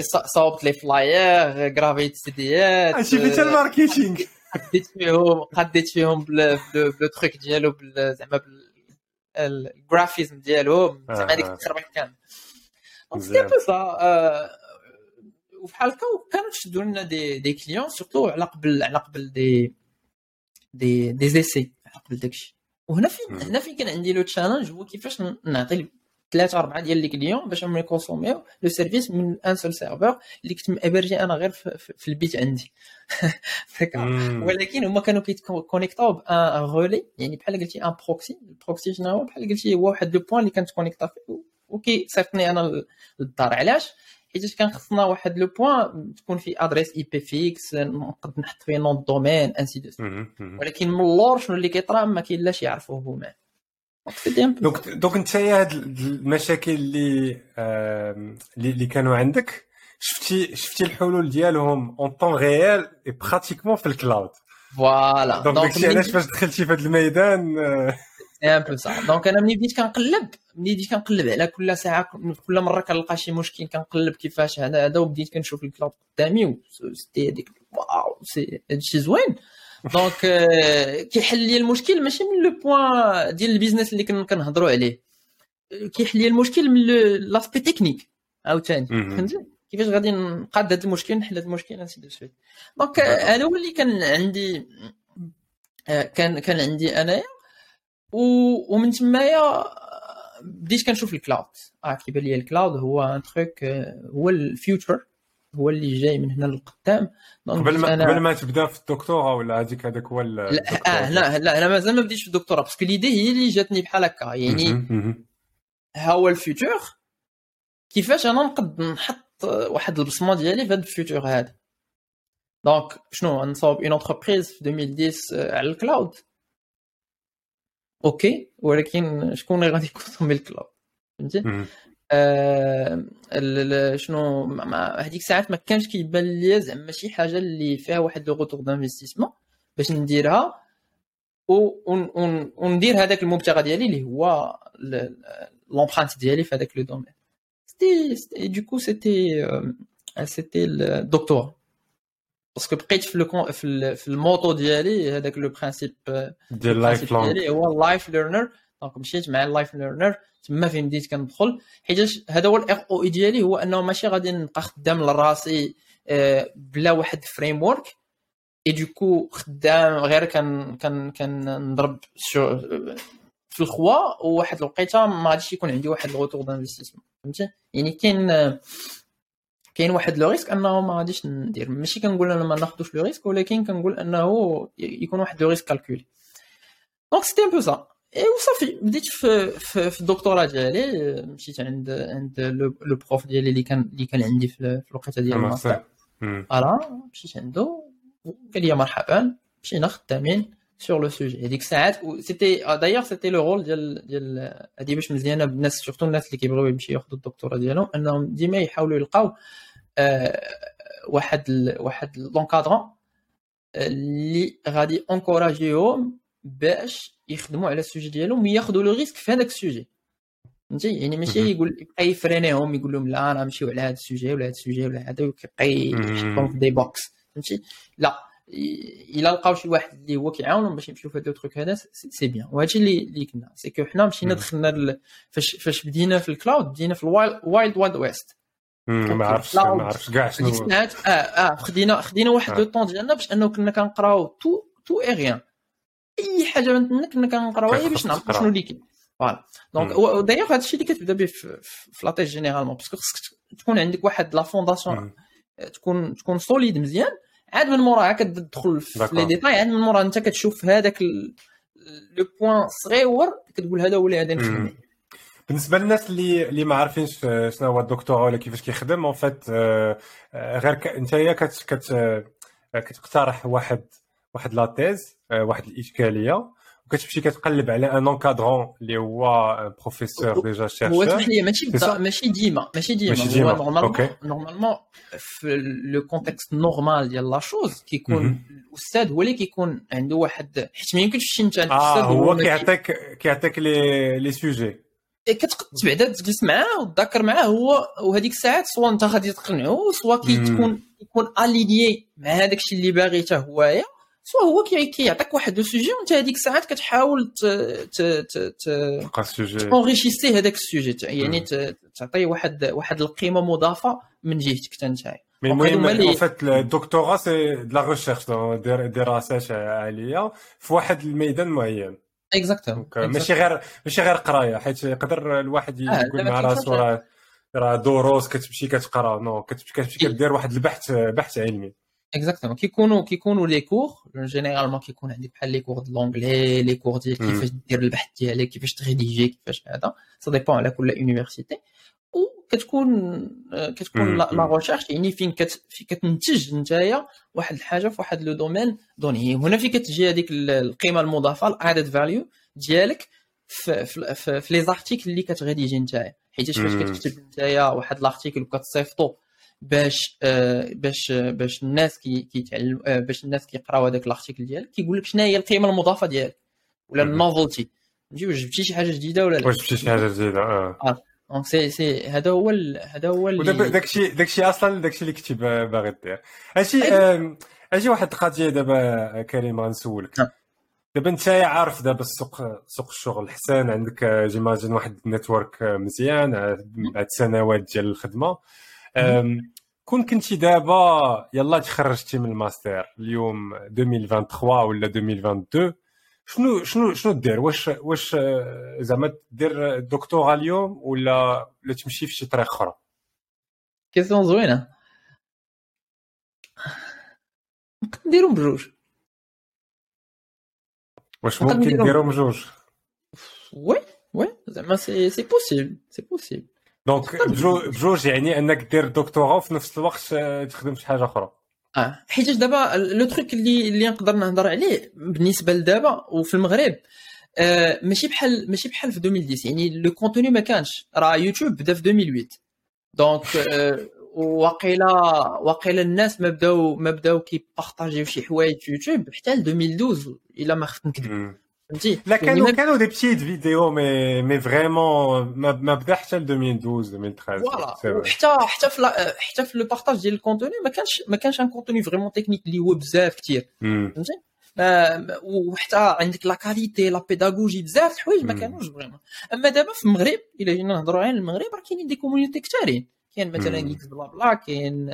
ص- صاوبت les flyers غرافيت سيديات شي فيت ال marketing قديت فيهم قديت فيهم بل بل ب le truc ديالو زعما بال ال graphisme ديالهم زعما هذيك. التخربيق كامل مزيان. c'était pour ça وبحال هكا وكانوا تشدوا لنا des des clients surtout على قبل على قبل دي دي دي زيسي على قبل داكشي وهنا فين. هنا فين كان عندي le challenge هو كيفاش نعطي ثلاثة أربعة ديال les clients باش هما يكونسوميو le service من un seul serveur اللي كنت مأبرجي أنا غير في, البيت عندي. ولكن هما كانوا كيتكونيكتاو ب un relais يعني بحال قلتي un proxy. ال proxy شنو هو بحال قلتي هو واحد le point اللي كنتكونيكتا فيه. وكيصيفطني أنا للدار. علاش؟ حيت كان خصنا واحد le point تكون فيه adresse IP fixe نقد نحط فيه nom de domaine ainsi de ولكن من اللور شنو اللي كيطرا ما كاين لاش يعرفوه هما. donc donc انت هاد المشاكل اللي اللي كانوا عندك شفتي شفتي الحلول ديالهم en temps réel et pratiquement في ال cloud voilà donc داكشي علاش فاش دخلتي في هذا الميدان pour ça donc أنا ملي بديت كنقلب. ملي بديت كنقلب على كل ساعة كل مرة كنلقى شي مشكل كنقلب كيفاش هذا هذا وبديت كنشوف ال cloud قدامي c'était هذيك wow c'est هادشي زوين. donc آه، كيحل لي المشكل ماشي من le point ديال ال business اللي كن- كنهضروا عليه. آه، كيحل لي المشكل من l'aspect technique عاوتاني. فهمتي؟ كيفاش غادي نقاد هذا المشكل نحل هذا المشكل ainsi de suite. donc آه، هذا هو اللي كان عندي آه، كان كان عندي انايا. ومن تمايا بديت كنشوف ال cloud. آه كيبان لي ال cloud هو un truc هو ال future هو اللي جاي من هنا للقدام. قبل ما قبل ما تبدا في الدكتوراه ولا هذيك هذاك هو لا آه لا لا أنا مازال ما بديتش في الدكتوراه parce que l'idée هي اللي جاتني بحال هكا يعني ها هو ال future كيفاش أنا نقد نحط واحد البصمة ديالي في هذا ال future هذا؟ donc شنو نصاوب une entreprise في 2010 على ال cloud. OK ولكن شكون اللي غادي يكون ال cloud؟ فهمتي؟ آه شنو هذيك الساعات ما كانش كيبان لي زعما شي حاجة اللي فيها واحد le retour d'investissement باش نديرها وندير هذاك المبتغى ديالي اللي هو l'empreinte ديالي في هذاك le domaine c'était du coup c'était c'était الدكتور parce que بقيت في le في ال motto ديالي هذاك le principe ديال life ديالي هو ال life learner donc مشيت مع ال life learner تما فين بديت كندخل حيت هذا هو ال ROI ديالي هو أنه ماشي غادي نبقى خدام لراسي آه، بلا واحد framework et du coup خدام غير كان كان كنضرب في الخوا وواحد الوقيته ما غاديش يكون عندي واحد ال retour d'investissement فهمتي؟ يعني كاين كاين واحد le risque أنه ما غاديش ندير. ماشي كنقول أنا ما ناخذوش le risque ولكن كنقول أنه يكون واحد le risque calculé donc c'était un peu ça et وصافي بديت في في, في الدكتوراه ديالي مشيت عند عند le prof ديالي اللي كان اللي كان عندي في الوقيته ديال ال master voilà مشيت عنده قال لي مرحبا مشينا خدامين sur le sujet هذيك الساعات c'était d'ailleurs c'était le rôle ديال ديال هذه باش مزيانه بالناس surtout الناس اللي كيبغيو يمشيو ياخذوا الدكتوراه ديالهم انهم ديما يحاولوا يلقاو آه واحد ال واحد l'encadrant اللي غادي انكوراجيهم باش يخدموا على ال sujet ديالهم وياخذوا le risque في هذاك ال sujet. فهمتي؟ يعني ماشي يقول يبقى يفرينيهم يقول لهم لا أنا نمشيو على هذا ال sujet ولا هذا ال sujet ولا هذا ويبقى يحطهم في des box. فهمتي؟ لا. إلا لقاو شي واحد اللي هو كيعاونهم باش يمشيو في هذا ال truc هذا c'est bien. وهادشي اللي اللي كنا. c'est que حنا مشينا دخلنا فاش فاش بدينا في ال cloud بدينا في ال wild wild wild west. ما عرفتش ما عرفتش كاع شنو آه آه خدينا خدينا واحد le temps ديالنا باش أنه كنا كنقراو tout tout et rien أي حاجة من تما كنا كنقراوها باش نعرفوا شنو اللي كاين؟ voilà. donc d'ailleurs هذا الشيء اللي كتبدا به في la thèse généralement parce que خصك تكون عندك واحد la. fondation تكون تكون solide مزيان. عاد من موراها كتدخل في les détails عاد من موراها انت كتشوف هذاك le point صغيور كتقول هذا هو اللي غادي نخدم بالنسبة للناس اللي اللي ما عارفينش شنو هو الدكتوراه ولا كيفاش كيخدم en fait غير انت كت كت كتقترح واحد واحد la thèse واحد الإشكالية. وكتمشي كتقلب على un encadrant اللي هو professeur déjà chercheur هو اسمح لي ماشي ماشي ديما ماشي ديما. ماشي ديما. normalement normalement في le contexte normal ديال la chose كيكون الأستاذ هو اللي كيكون عنده واحد حيت ما يمكنش تمشي انت عند الأستاذ آه هو كيعطيك كيعطيك لي لي سوجي كتقد بعدا تجلس معاه وتذاكر معاه هو وهذيك الساعات soit أنت غادي تقنعو soit كي تكون يكون aligné مع هذاك الشيء اللي باغي حتى هوايا soit هو كيعطيك واحد ال sujet وانت هذيك الساعات كتحاول ت ت ت تلقى le sujet. enrichisté هذاك le sujet. يعني تعطي واحد واحد القيمة مضافة من جهتك حتى نتايا. المهم إن فات الدكتوراه c'est la recherche دراسات عاليه في واحد الميدان معين. exactement ماشي غير ماشي غير قراية حيت يقدر الواحد يقول مع راسو راه راه دروس كتمشي كتقرا. non كتمشي كدير واحد البحث بحث علمي. exactement كيكونوا كيكونوا les cours généralement كيكون عندك بحال les cours de l'anglais les cours ديال كيفاش دير البحث ديالك كيفاش ت rédiger كيفاش هذا ça dépend على كل université وكتكون كتكون la recherche يعني فين كت كتنتج نتايا واحد الحاجة في واحد le domaine donné هنا فين كتجي هذيك القيمه المضافه ال added value ديالك في في, في, في les articles اللي كتغيديجي نتايا حيت فاش كتكتب نتايا واحد l'article وكتصيفطو باش آه باش آه باش الناس كي كيتعلم آه باش الناس كيقراو هذاك l'article ديالك كيقول لك شنو هي القيمة المضافة ديالك؟ ولا ال novelty؟ فهمتي واش جبتي شي حاجة جديدة ولا لا؟ واش جبتي شي حاجة جديدة؟ آه, آه. donc c'est c'est هذا هو هذا هو داكشي داكشي أصلا داكشي اللي كنتي باغي دير. هادشي أجي واحد القضية دابا كريم غنسولك. نعم. دابا أنت عارف دابا السوق سوق الشغل حسان عندك j'imagine واحد ال network مزيان بعد سنوات ديال الخدمة. كون كنتي دابا يلا تخرجتي من الماستر اليوم 2023 ولا 2022 شنو شنو شنو دير؟ واش واش زعما دير دكتوراه اليوم ولا ولا تمشي في شي طريق أخرى؟ question زوينة. نقدر نديرهم بجوج. واش ممكن نديرهم. بجوج؟ oui oui زعما c'est c'est possible c'est possible donc بجوج يعني انك دير دكتوراه وفي نفس الوقت آه، تخدم شي حاجة أخرى. آه. حيت دابا le truc اللي اللي نقدر نهضر عليه بالنسبة لدابا وفي المغرب آه ماشي بحال ماشي بحال في 2010 يعني le contenu ما كانش. راه يوتيوب بدأ في 2008 donc آه واقيلا واقيلا الناس ما بدأو ما بدأو كي partager و شي حوايج في يوتيوب حتى ل 2012 إلا ما خفت نكذب. فهمتي لا كانوا كانوا des petites vidéos mais mais vraiment ما بدا حتى ل 2012 2013 voilà حتى حتى في حتى في le partage ديال ال contenu ما كانش ما كانش un contenu vraiment technique اللي هو بزاف كثير فهمتي وحتى عندك la qualité la pédagogie بزاف الحوايج ما كانوش vraiment اما دابا في المغرب الا جينا نهضروا على المغرب راه كاينين des community كثارين كاين مثلا إكس بلا بلا كاين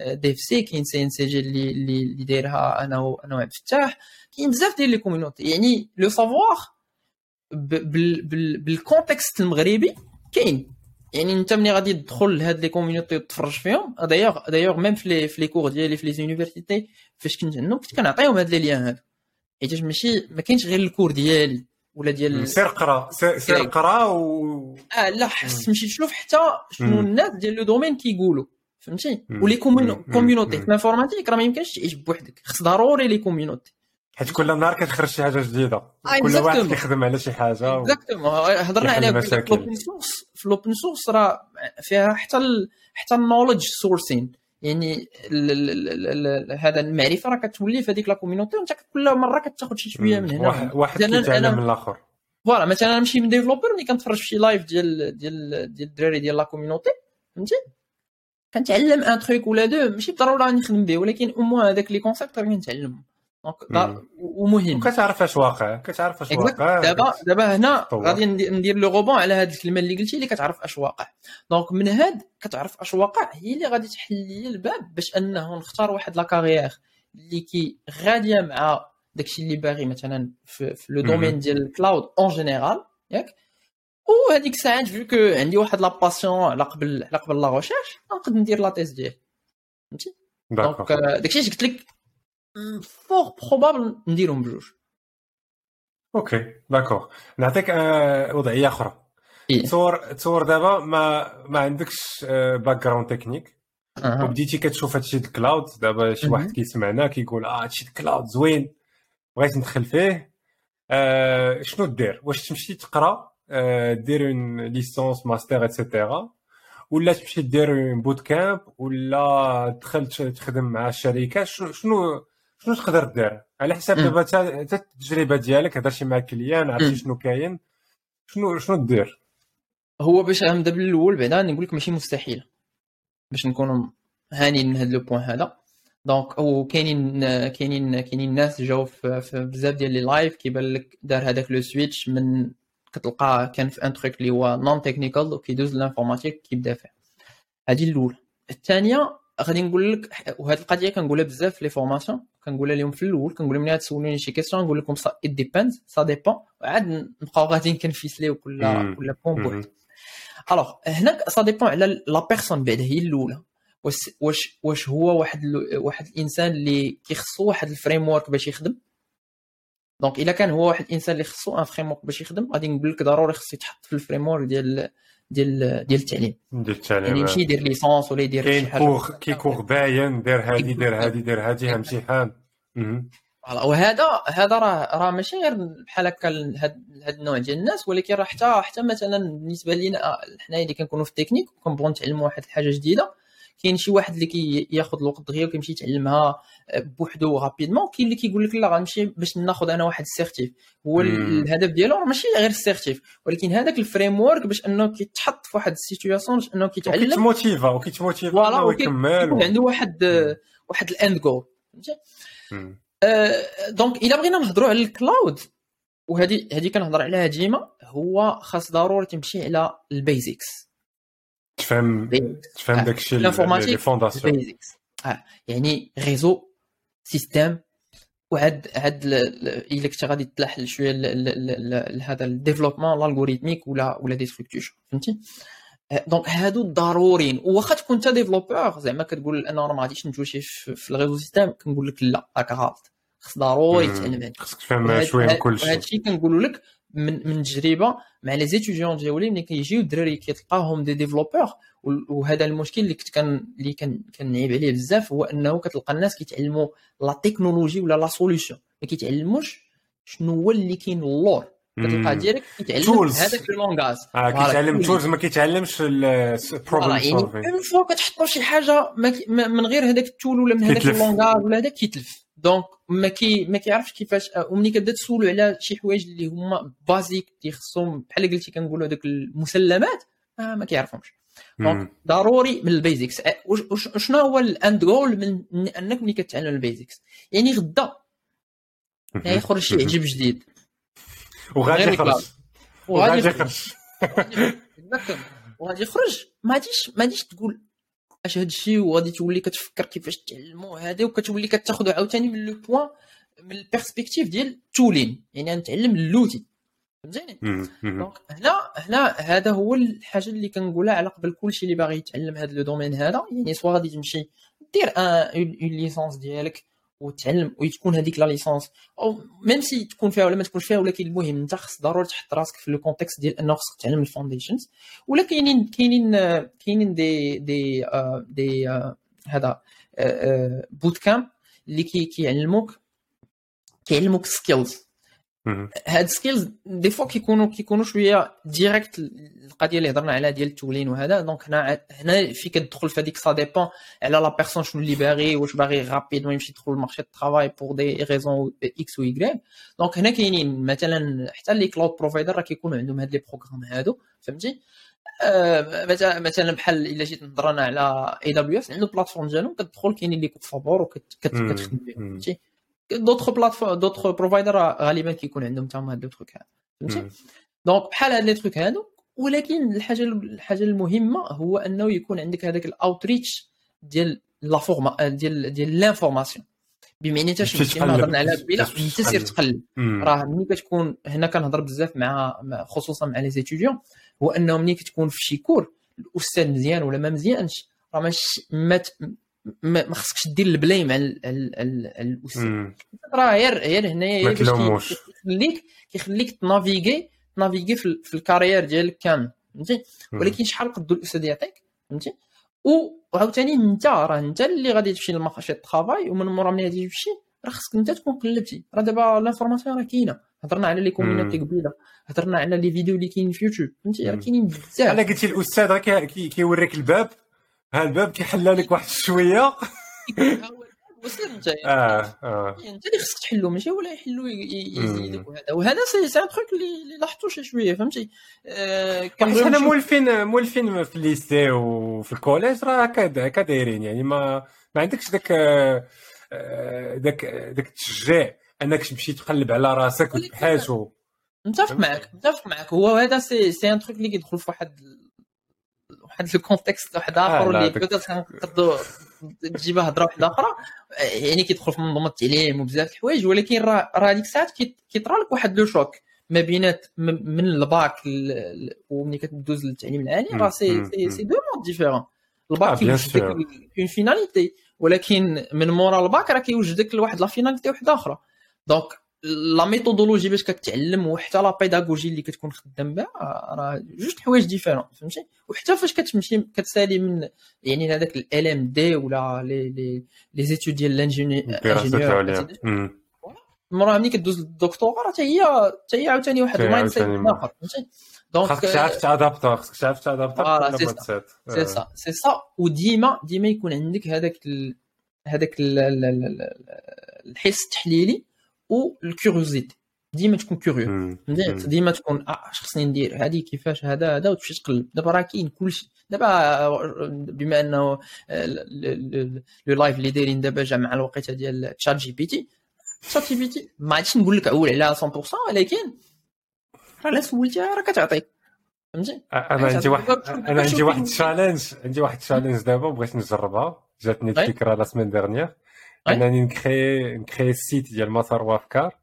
DevC كاين CNCG اللي اللي دايرها أنا أنا وعبد الفتاح. كاين بزاف ديال les community يعني le savoir بال contexte المغربي كاين. يعني أنت ملي غادي تدخل لهاد les community وتفرج فيهم d'ailleurs d'ailleurs même في لي في لي كور ديالي في les universités فاش كنت عندهم كنت كنعطيهم هاد les liens هادو. حيت ماشي ما كاينش غير ال cours ديالي. ولا ديال سير قرا سير قرا و آه لا حس تمشي تشوف حتى شنو الناس ديال le domaine كيقولوا فهمتي؟ و les community. في ال informatique راه ما يمكنش تعيش بوحدك. خص ضروري les community. حيت كل نهار كتخرج شي حاجة جديدة. آه كل واحد كيخدم على شي حاجة exactement هضرنا على في ال open source في ال open source راه فيها حتى ال حتى ال knowledge sourcing يعني هذا المعرفة راه كتولي في هذيك la community وانت كل مرة كتاخذ شي شوية من هنا. واحد كيتعلم من الآخر. voilà مثلا نمشي من developer ملي كنتفرج في شي live ديال ديال ديال الدراري ديال la community فهمتي؟ كنتعلم un truc ولا deux ماشي بالضرورة راني نخدم به ولكن au moins هذاك les concepts راه كنتعلمهم donc ومهم وكتعرف اش واقع كتعرف اش واقع دابا دابا هنا غادي ندير le rebond على هذه الكلمة اللي قلتي اللي كتعرف اش واقع donc من هاد كتعرف اش واقع هي اللي غادي تحل لي الباب باش أنه نختار واحد la carrière اللي كي غادية مع داكشي اللي باغي مثلا في, في le domaine ديال ال cloud en général ياك؟ وهذيك الساعات vu que عندي واحد la passion على قبل على قبل la recherche نقدر ندير la thèse ديالي. فهمتي؟ donc داكشي اللي قلت لك fort probable نديرهم بجوج ok d'accord نعطيك وضعيه أخرى تصور تصور دابا ما ما عندكش background technique وبديتي كتشوف هادشي ال cloud دابا شي واحد كيسمعنا كيقول آه هادشي ال cloud زوين بغيت ندخل فيه آه شنو دير واش تمشي تقرا آه دير une licence master et cetera ولا تمشي دير un bootcamp ولا تدخل تخدم مع الشركات شنو شنو تقدر دير؟ على حساب دابا حتى التجربة ديالك هضرتي مع clients عرفتي شنو كاين. شنو شنو دير؟ هو باش نبدا بالاول بعدا نقول لك ماشي مستحيل. باش نكونوا هانيين من هذا le point هذا. donc أو كاينين كاينين كاينين ناس جاو في بزاف ديال les live كيبان لك دار هذاك le switch من كتلقاه كان في un truc اللي هو non technical وكيدوز l'informatique كيبدا فيه. هذه الاولى الثانية غادي نقول لك وهذه القضية كنقولها بزاف في les formations كنقولها لهم في الأول كنقول لهم ملي تسولوني شي question نقول لكم ça dépend ça dépend وعاد نبقاو غاديين كنفيسليو كل كل point بوحد الوغ هنا ça dépend على la personne بعدا هي الأولى. واش واش واش هو واحد واحد الإنسان اللي كيخصو واحد ال framework باش يخدم؟ donc إلا كان هو واحد الإنسان اللي خصو un framework باش يخدم غادي نقول لك ضروري خصو يتحط في ال framework ديال ديال ديال التعليم. ديال التعليم يعني يمشي يدير licence ولا يدير كاين cours كي cours بان دير هادي دير هادي دير هادي امتحان. وهذا هذا راه راه ماشي غير بحال هكا هاد النوع ديال الناس ولكن راه حتى حتى مثلا بالنسبة لينا حنايا اللي كنكونوا في التكنيك وكنبغوا نتعلموا واحد الحاجة كي كاين شي واحد اللي كياخذ كي الوقت دغيا وكيمشي يتعلمها بوحدو rapidement كاين اللي كيقول لك لا غنمشي باش ناخذ أنا واحد ال certif هو الهدف ديالو ماشي غير ال certif ولكن هذاك ال framework باش أنه كيتحط في واحد ال situation باش أنه كيتعلم. وكيتموتيفا وكيتموتيفا ويكمل عنده واحد واحد ال end goal فهمتي؟ donc إلا بغينا نهضروا على ال cloud وهذه هذه كنهضر عليها ديما هو خاص ضروري تمشي على ال basics تفهم تفهم داكشي les fondations يعني réseau système وهاد هاد الا كنتي غادي تلاح شوية هذا ال développement ال algorithmique ولا ولا des structures فهمتي donc هادو ضروريين واخا تكون انت développeur زعما كتقول أنا راه ما غاديش ن toucher في ال réseau système كنقول لك لا راك غلط خص ضروري تعلم هادشي خصك تفهم شوية من كلشي هادشي كنقولوا لك من من تجربة مع les étudiants ديالي ملي كيجيو الدراري كيتلقاهم des développeurs. وهذا المشكل اللي كنت كان اللي كان كنعيب عليه بزاف هو أنه كتلقى الناس كيتعلموا la technologie ولا la solution ما كيتعلموش شنو هو اللي كاين اللور. كتلقى direct كيتعلم هذاك ال langage آه كيتعلم tools ما كيتعلمش ال problème يعني اون فوا كتحط شي حاجة من غير هذاك ال tool ولا من هذاك ال langage ولا هذاك كيتلف. donc ما كي ما كيعرفش كيفاش وملي كتبدا تسولو على شي حوايج اللي هما basiques اللي خصهم بحال قلتي كنقولوا هذوك المسلمات آه ما كيعرفهمش. donc ضروري من ال basics شنو هو ال end goal من أنك ملي كتعلم ال basics يعني غدا. يخرج شي عجب جديد. وغادي يخرج. وغادي يخرج. وغادي يخرج. ما غاديش ما غاديش تقول اش هاد الشيء وغادي تولي كتفكر كيفاش تعلمو هذا وكتولي كتاخذو عاوتاني من le point من ال perspective ديال ال tooling يعني نتعلم اللوتي. فهمتيني؟ دونك هنا هنا هذا هو الحاجة اللي كنقولها على قبل كلشي اللي باغي يتعلم هذا le domaine هذا. يعني soit غادي تمشي دير une licence ديالك. وتعلم وتكون هذيك la licence ou même si تكون فيها ولا ما تكونش فيها ولكن المهم انت خص ضروري تحط راسك في le contexte ديال انه خصك تعلم ال foundations ولا كاينين كاينين كاينين دي دي آه دي آه هذا bootcamp اللي كيعلموك كيعلموك skills هاد skills des fois كيكونوا كيكونوا شوية direct القضية اللي هضرنا عليها ديال ال tooling وهذا. donc هنا هنا في كتدخل في هذيك ça dépend على la personne شنو اللي باغي واش باغي rapidement يمشي يدخل ال marché travail pour des raisons x ou y donc هنا كاينين مثلا حتى les cloud providers راه كيكونوا عندهم هاد les programmes هادو فهمتي؟ آه مثلا بحال إلا جيت نهضر أنا على AWS عنده plateforme ديالهم كتدخل كاينين les cours فابور وكتخدم فهمتي؟ d'autres plateformes d'autres providers غالبا كيكون عندهم حتى هما هاد ال truc هذا فهمتي donc بحال هاد les trucs هادو ولكن الحاجة الحاجة المهمة هو أنه يكون عندك هذاك ال outreach ديال l'informa ديال ديال l'information بمعنى حتى كما هضرنا على قبيله أنت سير تقلب. راه ملي كتكون هنا كنهضر بزاف مع خصوصا مع les étudiants هو أنه ملي كتكون في شي cours الأستاذ مزيان ولا ما مزيانش راه ماشي ما ما خصكش دير ال blame على الاستاذ راه غير غير هنايا كيخليك كيخليك ت naviguer ت naviguer في ال carrière ديالك كامل فهمتي؟ ولكن شحال قدو الأستاذ يعطيك فهمتي؟ وعاوتاني انت راه انت اللي غادي تمشي لل marché travail ومن مورا ملي غادي تمشي راه خصك انت تكون قلبتي. راه دابا l'information راه كاينة. هضرنا على les community قبيلة هضرنا على les vidéos اللي كاينين في يوتيوب فهمتي؟ راه كاينين بزاف. أنا قلتي الأستاذ راه كيوريك الباب ها الباب كيحل لك واحد شوية. انت آه آه. انت اللي خصك تحلو ماشي ولا يحلو يزيدك وهذا. وهذا c'est un truc اللي لاحظتو شي شوية فهمتي؟ آه حنا مولفين مولفين في ال lycée وفي ال collège راه هكا دايرين. يعني ما ما عندكش داك داك داك التشجيع أنك تمشي تقلب على راسك وتبحث متفق معك متفق معك هو هذا c'est c'est un truc اللي كيدخل في واحد واحد ال contexte واحد آخر اللي peut-être نقدروا تجيبها هضره واحدة أخرى يعني كيدخل في منظومة التعليم وبزاف الحوايج ولكن راه راه هذيك الساعات كيطرى لك واحد le choc ما بينات من الباك وملي كتدوز للتعليم العالي راه c'est c'est deux modes différents ال bac كيوجدك une finalité ولكن من مورا الباك راه كيوجدك لواحد la finalité واحدة آخرى. donc la méthodologie باش كتعلم وحتى la pédagogie اللي كتكون خدام بها راه جوج حوايج différents فهمتي وحتى فاش كتمشي كتسالي من يعني هذاك LMD ولا les les les études ديال ال ingénieur المراه ملي كدوز للدكتوراه راه حتى هي حتى هي عاوتاني واحد ال mindset اخر فهمتي donc خاصك تعرف ت adapter خاصك تعرف ت adapter c'est ça سي سا وديما ديما يكون عندك هذاك هذاك الحس التحليلي وال curiosité ديما تكون curieux ديما تكون آه خصني ندير هذه كيفاش هذا هذا وتمشي تقلب دابا راه كاين كلشي دابا بما انه le live اللي دايرين دابا جا مع الوقيتة ديال تشات جي بي تي تشات جي بي تي ما عادش نقول لك عول عليها 100% ولكن راه لا سولتيها راه كتعطيك فهمتي أنا عندي واحد أنا عندي واحد challenge عندي واحد challenge دابا بغيت نجربها جاتني الفكرة la semaine dernière أنني نكري نكري site ديال مسار وافكار.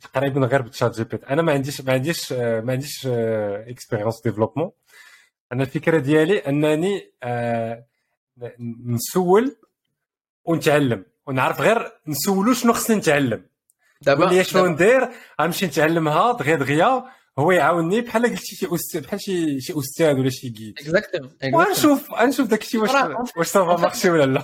تقريبا غير ب ChatGPT. أنا ما عنديش ما عنديش ما عنديش expérience développement أنا الفكرة ديالي أنني آه، نسول ونتعلم. ونعرف غير نسولو شنو خصني نتعلم. دابا لي شنو ندير؟ غنمشي نتعلمها دغيا دغيا هو يعاونني بحال قلتي شي أستاذ بحال شي شي أستاذ ولا شي guide exactement ونشوف غنشوف داك الشيء واش واش ça va marcher ولا لا.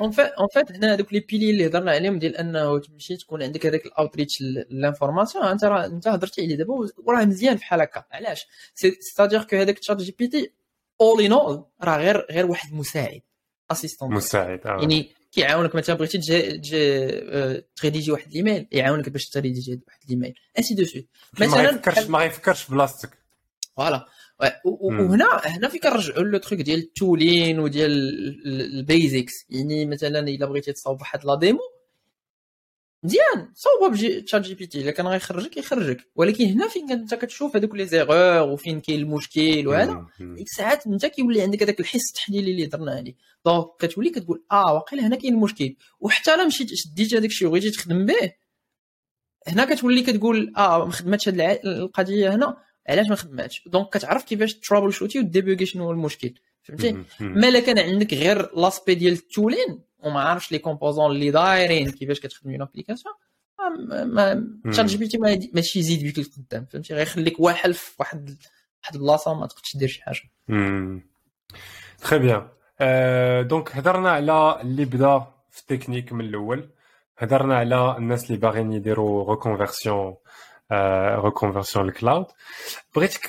en fait en fait هنا هذوك les piliers اللي هضرنا عليهم ديال انه تمشي تكون عندك هذاك الاوتريتش l'information أنت راه أنت هضرتي عليه دابا وراه مزيان بحال هكا. علاش؟ c'est-à-dire que هذاك تشات جي بي تي outil un outil راه غير غير واحد مساعد assistant مساعد آه. يعني كيعاونك مثلا بغيتي تجي تجي ت rédiger واحد الايميل يعاونك باش ت rédiger واحد ال email ainsi de suite مثلا ما يفكرش ما يفكرش بلاصتك. voilà وهنا هنا فين كنرجعوا le truc ديال ال tooling وديال ال basics يعني مثلا إلا بغيتي تصاوب واحد la démo مزيان. صوبها بجي ChatGPT. إلا كان غيخرجك يخرجك. ولكن هنا فين أنت كتشوف هذوك les erreurs وفين كاين المشكل وهذا. ديك الساعات أنت كيولي عندك هذاك الحس التحليلي اللي درنا عليه. donc كتولي كتقول آه واقيلا هنا كاين المشكل وحتى الا مشيت شديت هذاك الشيء وبغيتي تخدم به هنا كتولي كتقول آه ما خدمتش هذه القضية هنا. علاش ما خدماتش؟ donc كتعرف كيفاش troubleshooter و débuguer شنو هو المشكل فهمتي؟ ما كان عندك غير l'aspect ديال ال tooling وما عارفش les composants اللي دايرين كيفاش كتخدم une application ما ChatGPT ماشي يزيد بك لقدام فهمتي؟ غيخليك واحل في واحد واحد البلاصة ما تقدرش دير شي حاجة. très bien donc هضرنا على اللي بدا في التكنيك من الأول. هضرنا على الناس اللي باغيين يديروا reconversion reconversion لل cloud بغيتك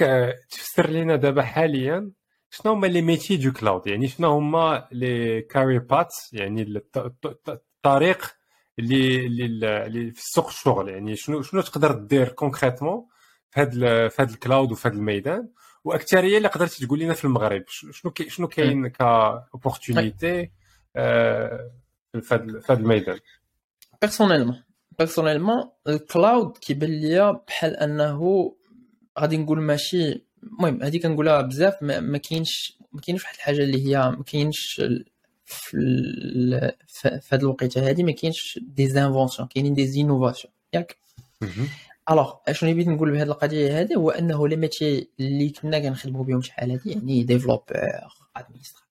تفسر لنا دابا حاليا شنو هما les métiers du cloud يعني شنو هما les career path يعني الطريق اللي اللي في سوق الشغل. يعني شنو شنو تقدر دير concrètement في هذا في هذا ال cloud وفي هذا الميدان؟ واكثريه اللي قدرتي تقول لنا في المغرب. شنو كي شنو كاين ك opportunités في هذا الميدان؟ personnellement personnellement ال cloud كيبان ليا بحال انه غادي نقول ماشي المهم هذه كنقولها بزاف ما كاينش ما كاينش واحد الحاجة اللي هي ما كاينش في في هذه الوقيتة هذه ما كاينش des inventions كاينين des innovations ياك؟ alors شنو بغيت نقول بهذه القضية هذه هو أنه les métiers اللي كنا كنخدموا بهم شحال هذه يعني développeur administrateur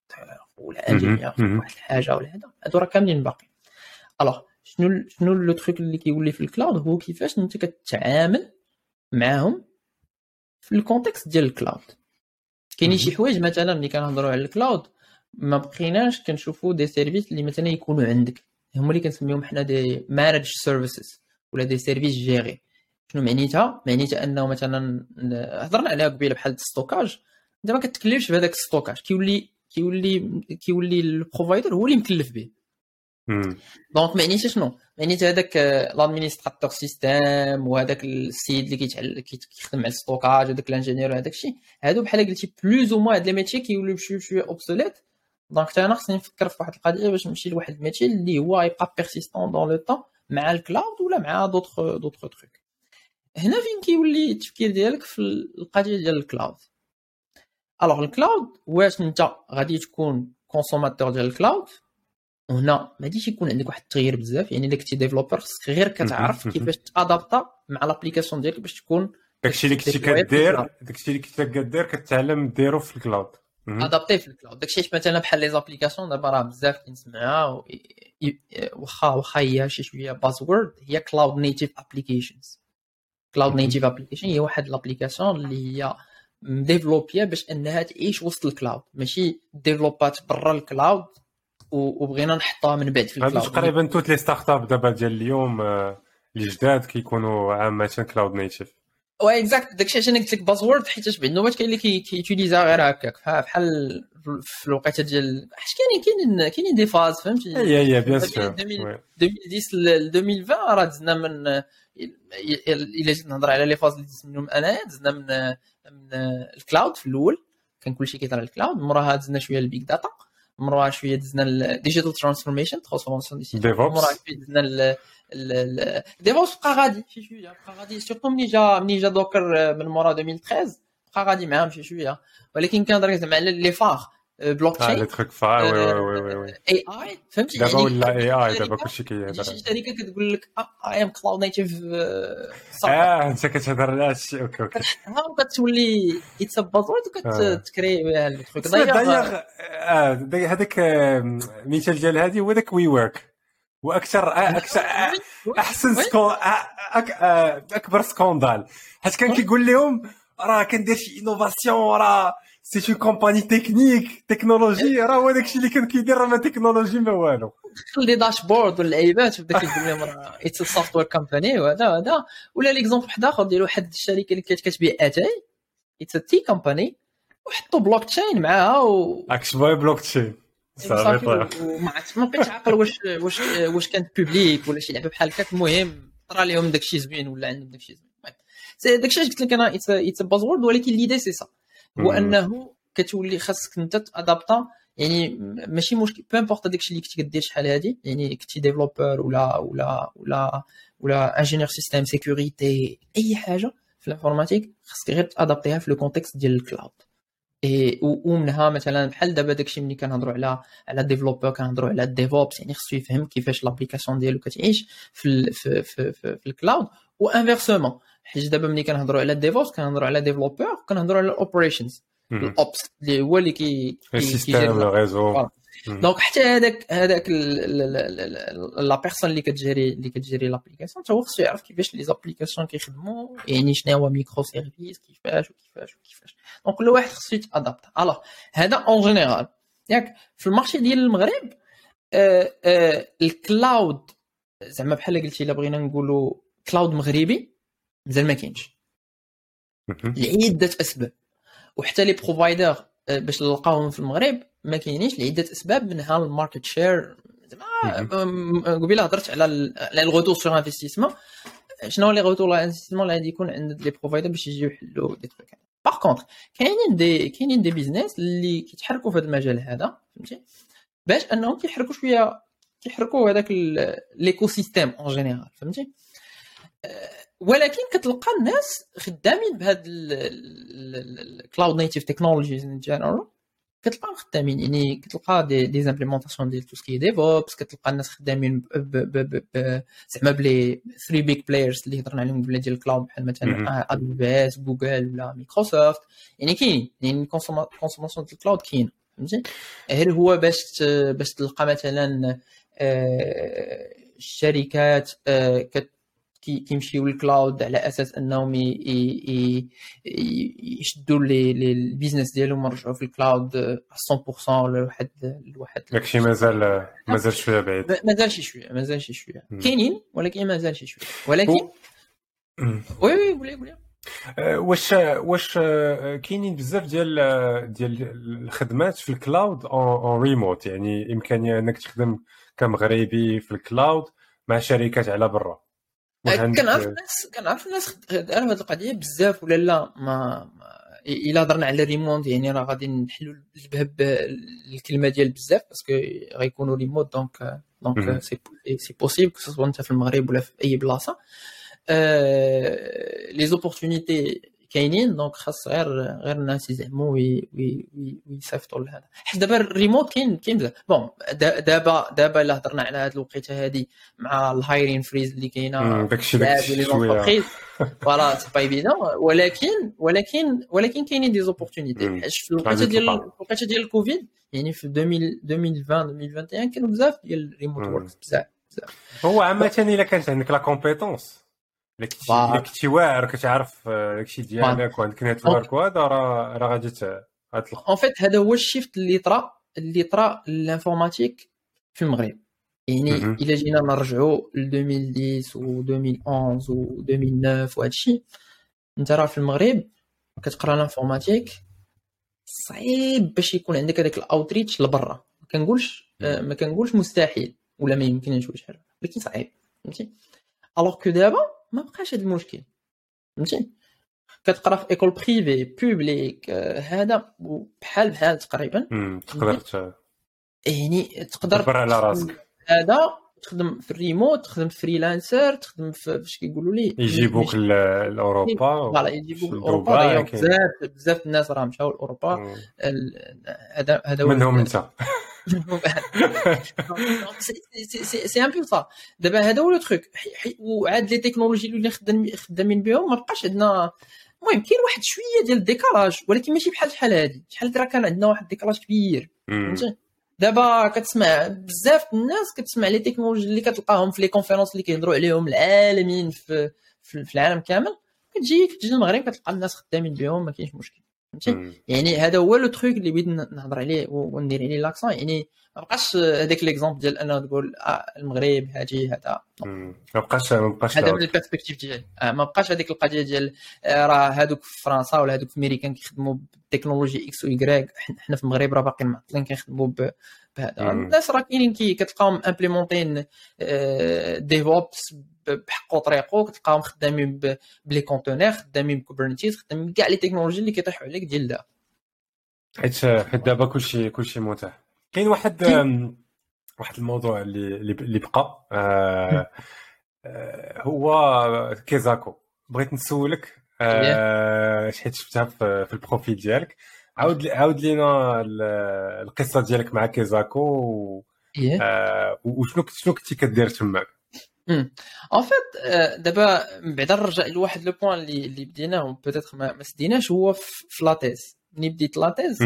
ولا ingénieur واحد الحاجة ولا هذا هادو راه كاملين باقيين. alors شنو شنو le truc اللي كيولي في ال cloud هو كيفاش انت كتعامل معاهم في ال contexte ديال ال cloud. كاينين شي حوايج مثلا ملي كنهضروا على ال cloud ما بقيناش كنشوفوا des services اللي مثلا يكونوا عندك. هما اللي كنسميهم حنا des managed services ولا des services gérés شنو معنيتها؟ معنيتها أنه مثلا هضرنا عليها قبيلة بحال ال stockage انت ما كتكلفش بهذاك ال stockage كيولي كيولي كيولي ال provider هو اللي مكلف به. donc معنيتها شنو؟ معنيتها هذاك l'administrateur système وهذاك السيد اللي كيتعلم كيخدم على ال stockage هذاك ال ingénieur هذاك الشيء هادو بحال قلتي plus ou هاد les métiers كيوليو بشويه بشويه obsolètes donc حتى أنا خصني نفكر في واحد القضية باش نمشي لواحد ال métier اللي هو يبقى persistant dans le temps مع ال cloud ولا مع d'autres d'autres trucs هنا فين كيولي التفكير ديالك في القضية ديال ال cloud alors ال cloud واش أنت غادي تكون consommateur ديال ال cloud وهنا ما غاديش يكون عندك واحد التغيير بزاف يعني إلا كنتي développeur خصك غير كتعرف كيفاش ت adapta مع l'application ديالك باش تكون داكشي اللي كنتي كدير داكشي اللي كنتي كدير كتعلم ديرو في ال cloud adapter في ال cloud داكشي مثلا بحال les applications دابا راه بزاف كنسمعها واخا واخا هي شي شوية buzzword هي cloud native applications cloud native application هي واحد l'application اللي هي م développ يا باش أنها تعيش وسط ال cloud ماشي développ ات برا ال cloud وبغينا نحطها من بعد في ال cloud. تقريبا toutes les startups دابا ديال اليوم آه، الجداد كيكونوا عامه cloud native oui exact داكشي عشان قلت لك buzzword حيت بعد النوبات كاين اللي كي utilisa غير هكاك. بحال في الوقيتة ديال حيت كاينين كاينين كاينين des phases فهمتي؟ هي هي bien sûr 2010 ل 2020 راه دزنا من إلا جيت نهضر على les phases اللي دزت منهم انايا دزنا من من ال cloud في الأول. كان كلشي كيطرا ال cloud. موراها دزنا شوية ال big data موراه شوية دزنا ال digital transformation transformation دي سيت موراه شوية دزنا ال DevOps بقى غادي شي شوية بقى غادي surtout ملي جا ملي جا Docker من مورا 2013 بقى غادي معاهم شي شوية. ولكن كنهضر زعما على لي فاغ. بلوك تشين لي تخوك فا وي وي وي وي اي اي فهمتي دابا ولا اي اي دابا كلشي كيهضر شي شركه كتقول لك اي ام كلاود نيتيف آه انت كتهضر على هادشي أوكي أوكي كتولي اتس ا بازورد. وكتكري بها التخوك دايوغ داي- هذاك المثال ديال هذه هو داك وي ورك وأكثر أكثر احسن. سكون اكبر scandale حيت كان. كيقول لهم راه كندير شي innovation راه c'est une compagnie technique technologie راه هو داكشي اللي كان كيدير راه ما تكنولوجي ما والو دخل les dashboards ولا لعيبات وبدا كيقول لهم راه it's software company وهذا هذا ولا l'exemple واحد اخر ديال واحد الشركة اللي كانت كتبيع اتاي it's tea company وحطوا بلوك تشين معاها و exploit blockchain صافي طيب ما بقيتش عاقل واش واش واش كانت publique ولا شي لعبه بحال هكاك المهم طرا لهم داكشي زوين ولا عندهم داكشي زوين داكشي علاش قلت لك أنا it's buzzword ولكن l'idée c'est ça هو. أنه كتولي خاصك أنت t'adapta يعني ماشي مشكل peu importe داكشي اللي كنتي كدير شحال هادي يعني كنتي developer ولا ولا ولا ولا ingénieur système sécurité أي حاجة في الـ informatique خاصك غير t'adapteيها في le contexte ديال الـ cloud إيه ومنها مثلا بحال دابا داكشي ملي كنهضروا على على developer كنهضروا على DevOps يعني خصو يفهم كيفاش l'application ديالو كتعيش في ال في في في, في الـ cloud و inversement حيت دابا ملي كنهضروا على DevOps كنهضروا على developer كنهضروا على الـ operations الـ Ops اللي هو اللي كي كي- الـ système كيجير le réseau voilà. donc حتى هذاك هذاك la personne اللي كت gérer اللي كت gérer l'application حتى هو خصو يعرف كيفاش les applications كيخدموا يعني شنو هو microservices كيفاش وكيفاش وكيفاش. donc كل واحد خصو يت adapte. alors هذا en général ياك في الـ marché ديال المغرب آه آه الـ cloud زعما بحال قلتي إلا بغينا نقولوا cloud مغربي مازال ما كاينش. لعده أسباب. وحتى les providers آه، باش نلقاوهم في المغرب ما كاينينش لعده أسباب منها الـ market share زعما أم- قبيلة هضرت على على الغوتور سور انفستيسمون شنو لي غوتور انفستيسمون اللي غادي يكون عند les providers باش يجيو يحلوا des trucs par contre كاينين des كاينين des business اللي كيتحركوا في هذا المجال هذا فهمتي؟ باش أنهم كيحركوا شوية كيحركوا هذاك l'écosystème en général فهمتي؟ آه، ولكن كتلقى الناس خدامين بهاد الـ cloud native technologies en général كتلقاهم خدامين يعني كتلقى des des implémentations ديال tout ce qui DevOps كتلقى الناس خدامين ب- ب- ب- ب- زعما ب les 3 big players اللي هضرنا عليهم قبل ديال الـ cloud بحال. مثلا AWS جوجل ولا مايكروسوفت يعني كاين يعني الـ consommation ديال الـ cloud كاين فهمتي غير هو باش باش تلقى مثلا آه، الشركات آه، كت كي- كيمشيو لل cloud على أساس أنهم يشدوا لي لي البيزنس ديالهم يرجعوا في الـ cloud آه، 100% لواحد لواحد داكشي مازال مازال شوية بعيد. ما- مازال شي شوية مازال شي شوية. كاينين ولكن مازال شي شوية. ولكن. oui oui قولي قولي. آه، واش واش آه، كاينين بزاف ديال ديال الخدمات في الـ cloud en remote يعني امكانيه أنك تخدم كمغربي في الـ cloud مع شركات على برا. كنعرف الناس كنعرف الناس داروا هذه القضية بزاف ولا لا؟ ما, إلا هضرنا على ريموت يعني راه غادي نحلوا الباب الكلمة ديال بزاف parce que غيكونوا remote donc. donc c'est c'est possible que ce soit انت في المغرب ولا في أي بلاصة. les opportunités كاينين donc خاص غير غير الناس يزعموا وي- وي- وي- ويصيفطوا لهذا. حيت دابا الريموت كاين كاين بزاف. bon دا- دابا دابا الا هضرنا على هذه الوقيتة هذه مع الـ hiring freeze اللي كاينة داكشي بزاف داكشي voilà c'est pas évident ولكن ولكن ولكن كاينين des opportunités مم. حيت في الوقيتة ديال. الوقيتة ديال الكوفيد يعني في 2000 2020 2021 كانوا بزاف ديال الريموت مم. work بزاف هو عامة إلا كانت عندك la compétence الا كنتي واعر كتعرف آه، داكشي ديالك وعندك network وهذا راه راه غادي ت- غتلقى en fait هذا هو الـ shift اللي طرا اللي طرا لل informatique في المغرب يعني. الا جينا نرجعوا ل 2010 و 2011 و 2009 وهذا الشيء انت راه في المغرب كتقرا الـ informatique صعيب باش يكون عندك هذاك الـ outreach لبرا ما كنقولش آه، ما كنقولش مستحيل ولا ما يمكنش حاجة ولكن صعيب فهمتي alors que دابا ما بقاش هذا المشكل فهمتي؟ كتقرا في école privée publique آه، هذا بحال بحال تقريبا. تقدر يعني تقدر تدبر على راسك. هذا تخدم في الريموت تخدم freelancer تخدم في فاش كيقولوا لي. يجيبوك لأوروبا voilà يجيبوك لأوروبا. بزاف بزاف الناس راه مشاو لأوروبا. هذا هذا منهم أنت. c'est un peu ça دابا هذا هو le truc وعاد les technologies اللي خدامين بهم ما بقاش عندنا المهم كاين واحد شوية ديال الـ décalage ولكن ماشي بحال شحال هادي. شحال راه كان عندنا واحد الـ décalage كبير. فهمتي؟ دابا كتسمع بزاف الناس كتسمع les technologies اللي كتلقاهم في les conférences اللي كيهضروا عليهم العالميين في في العالم كامل. كتجي كتجي المغرب كتلقى الناس خدامين بهم ما كاينش مشكل. فهمتي يعني هذا هو le truc اللي بغيت نهضر عليه وندير عليه l'accent يعني ما بقاش هذاك l'exemple ديال أنه تقول آه المغرب هادي هذا. ما بقاش ما بقاش هذا من ال perspective ديالي. آه ما بقاش هذيك القضية ديال آه راه هادوك في فرنسا ولا هادوك في ميريكان كيخدموا بال technologie X Y حنا في المغرب راه باقيين معطلين كنخدموا بهذا. الناس راه كاينين كتلقاهم implémentين DevOps بحق وطريقو كتلقاهم خدامين ب les conteneurs خدامين ب Kubernetes خدامين بكاع les technologies اللي كيطيحوا عليك ديال دا حيت حيت دابا كلشي كلشي متاح. كاين واحد واحد الموضوع اللي اللي بقى. آه هو كيزاكو. بغيت نسولك آه حيت شفتها في ال profil ديالك. عاود عاود لينا القصة ديالك مع كيزاكو آه وشنو شنو كنتي كدير تماك؟ en fait دابا بعدا نرجع لواحد le point اللي اللي بديناه peut-être ما سديناش هو في la thèse ملي بديت la thèse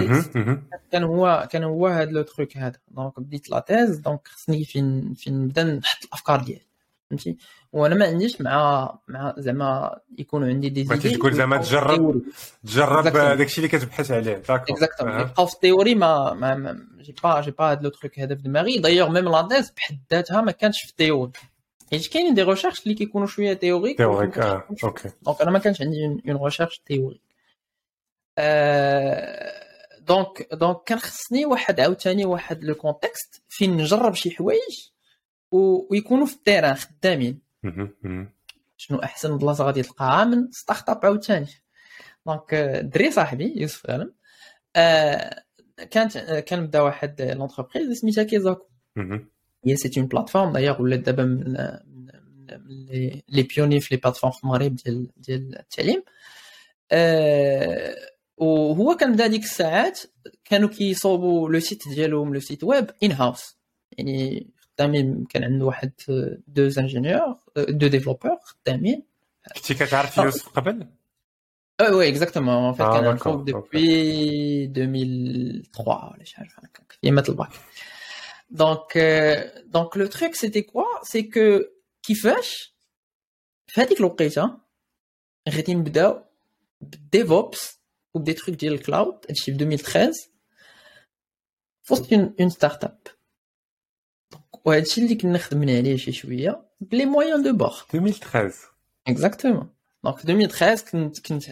كان هو كان هو هذا le truc هذا. donc بديت la thèse donc خصني فين فين نبدا نحط الأفكار ديالي. فهمتي؟ وأنا ما عنديش مع مع زعما يكونوا عندي des idées تقول زعما تجرب تجرب داكشي اللي كتبحث عليه. d'accord exactement يبقاو في ال théorie ما ما جي با جي با هاد le truc هذا في دماغي. d'ailleurs même la thèse بحد ذاتها ما كانتش في ال théorie. حيت كاينين des recherches اللي كيكونوا شوية théoriques théoriques آه OK donc أنا ما كانش عندي une recherche théorique donc donc كان خصني واحد عاوتاني واحد le contexte فين نجرب شي حوايج ويكونوا في ال terrain خدامين شنو احسن بلاصه غادي تلقاها من startup عاوتاني donc دري صاحبي يوسف غانم كانت كنبدا واحد l'entreprise سميتها كيزاكو هي c'est une plateforme d'ailleurs ولات دابا من les pionniers في les plateformes في المغرب ديال ديال التعليم وهو كان بدا ديك الساعات كانوا كيصوبوا le site ديالهم le site web in-house يعني خدامين كان عنده واحد deux ingénieurs deux développeurs خدامين كنتي كتعرف يوسف قبل oui exactement en fait كان نعرفو depuis 2003 ولا شي حاجة هكاك في maths الباك donc donc le truc c'était quoi c'est que كيفاش في هذيك الوقيته غادي نبداو بال DevOps وب des trucs ديال ال cloud هادشي في 2013 في وسط une startup وهادشي اللي كنا خدمنا عليه شي شوية ب les moyens du bord 2013 exactement donc 2013 كنت كنت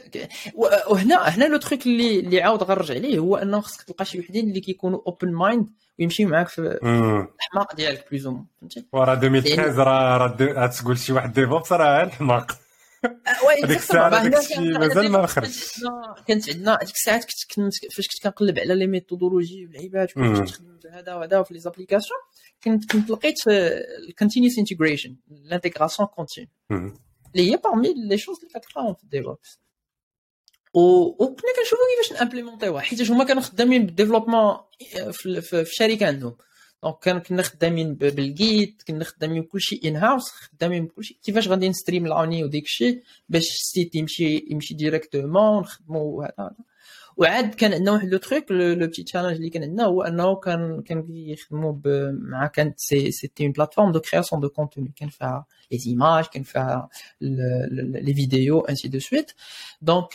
وهنا هنا le truc اللي اللي عاود غنرجع عليه هو انه خصك تلقى شي وحدين اللي كيكونوا open mind ويمشيو معاك في الحماق ديالك plus فهمتي؟ وراه 2013 راه راه تقول شي واحد DevOps راه الحماق. هذيك الساعة الشيء مازال ما خرجش. كانت عندنا هذيك الساعات كنت كنت فاش كنت كنقلب على les méthodologies واللعيبات كنت كنخدم بهذا وهذا في les applications كنت كنت لقيت ال continuous integration l'intégration continue اللي هي parmi les choses اللي كتلقاهم في ال DevOps. وكنا كنشوفوا كيفاش نimplémentيوها حيت هما كانوا خدامين بال développement في, في, الشركة عندهم. donc كنا خدامين بال Git كنا خدامين بكلشي in-house خدامين بكلشي كيفاش غادي نstreamline ي وديك الشيء باش ال site يمشي يمشي directement نخدموا هذا. وعاد كان عندنا واحد le truc le petit challenge اللي كان عندنا هو أنه كان كان كيخدموا مع كانت c'est c'était une plateforme de création de contenu كان فيها les images كان فيها les vidéos ainsi de suite donc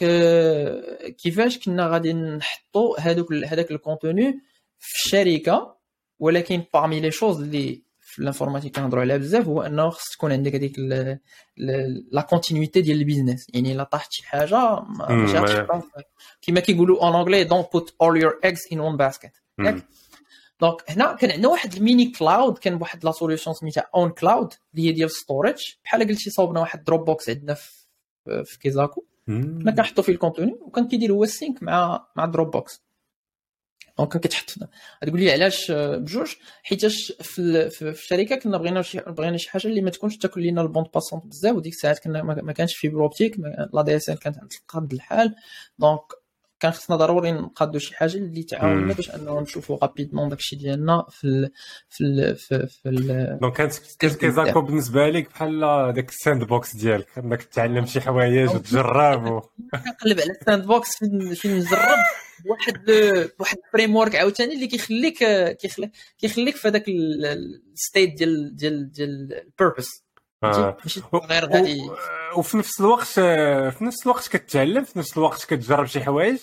كيفاش كنا غادي نحطوا هذوك هذاك ال contenu في الشركة ولكن parmi les choses اللي في ال informatique كنهضروا عليها بزاف هو انه خص تكون عندك هذيك la continuité ديال ال business يعني الا طاحت شي حاجة كما كيقولوا en anglais don't put all your eggs in one basket donc هنا كان عندنا واحد ال mini cloud كان بواحد la solution سميتها ownCloud اللي هي ديال storage بحال قلتي صوبنا واحد Dropbox عندنا في كيزاكو. كنا كنحطوا فيه ال contenu وكان كيدير هو ال sync مع مع Dropbox donc كتحط تقول لي علاش بجوج؟ حيتاش في, في, الشركة كنا بغينا شي بغينا شي حاجة اللي ما تكونش تاكل لينا ال bande passante بزاف وديك الساعات كنا ما كانش fibre optique l'ADSL كانت عند على قد الحال. donc كان خصنا ضروري نقادو شي حاجة اللي تعاوننا باش أنه نشوفوا rapidement داكشي ديالنا في ال في ال في, في ال donc كانت كيزاكو بالنسبة لك بحال داك ال sandbox ديالك. أنك تتعلم شي حوايج وتجرب كنقلب على ال sandbox فين نجرب. بواحد بواحد ال framework عاوتاني اللي كيخليك كيخليك كيخليك في هذاك ال state ديال ديال ديال ال purpose آه. غير غادي. وفي نفس الوقت في نفس الوقت كتعلم في نفس الوقت كتجرب شي حوايج.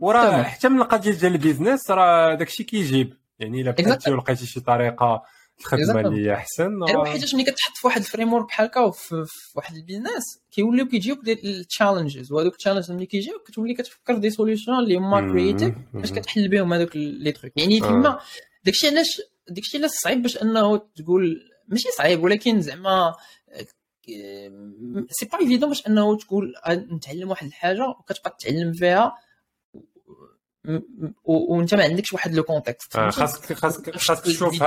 وراه حتى من القضية ديال ال business راه داكشي كيجيب. يعني إلا بقيتي ولقيتي شي طريقة الخدمه اللي هي أحسن غير حيتاش ملي كتحط في واحد ال framework بحال هكا في واحد ال business كيوليو كيجيوك ال challenges وهذوك ال challenges ملي كيجيوك كتولي كتفكر des solutions اللي هما créatives باش كتحل بهم هذوك les trucs يعني تما آه. داكشي علاش داكشي علاش صعيب باش أنه تقول ماشي صعيب ولكن زعما c'est pas évident باش انه تقول نتعلم واحد الحاجة وكتبقى تتعلم فيها وانت ما عندكش واحد le contexte. خاصك خاصك خاصك تشوف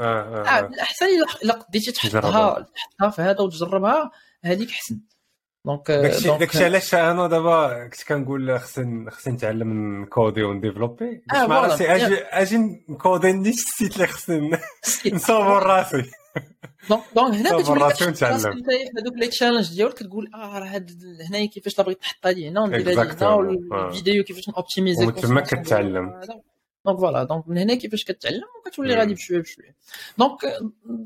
الاحسن إلا قديتي تحطها تحطها في هذا وتجربها هذيك احسن donc داكشي داكشي علاش أنا دابا كنت كنقول خصني خصني نتعلم نكودي ونديفلوبي. باش مع راسي أجي أجي نكودي نيت ال site اللي خصني نصور راسي. donc donc هنا كتولي هذوك les challenges ديالك كتقول آه راه هنايا كيفاش بغيت نحط هادي هنا وندير هادي هنا والفيديو كيفاش نوبتيميزي وتما كتعلم. donc voilà donc من هنا كيفاش كتعلم وكتولي غادي بشويه بشويه donc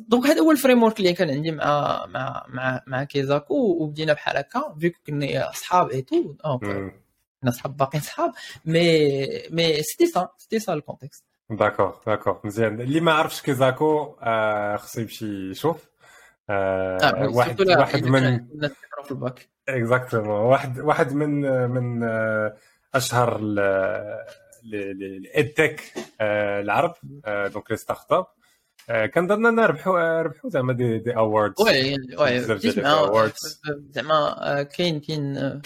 donc هذا هو ال framework اللي كان عندي مع مع مع مع كيزاكو وبدينا بحال هكا vu que كنا أصحاب et tout donc كنا صحاب باقيين صحاب mais mais c'était ça c'était ça ال contexte d'accord d'accord مزيان. اللي ما عرفش كيزاكو آه خصو يمشي يشوف. آه آه واحد واحد من في الباك exactement واحد واحد من من آه أشهر ال edtech آه العرب آه donc les startups كنظن أننا ربحوا ربحوا زعما des des awards oui oui زعما كاين كاين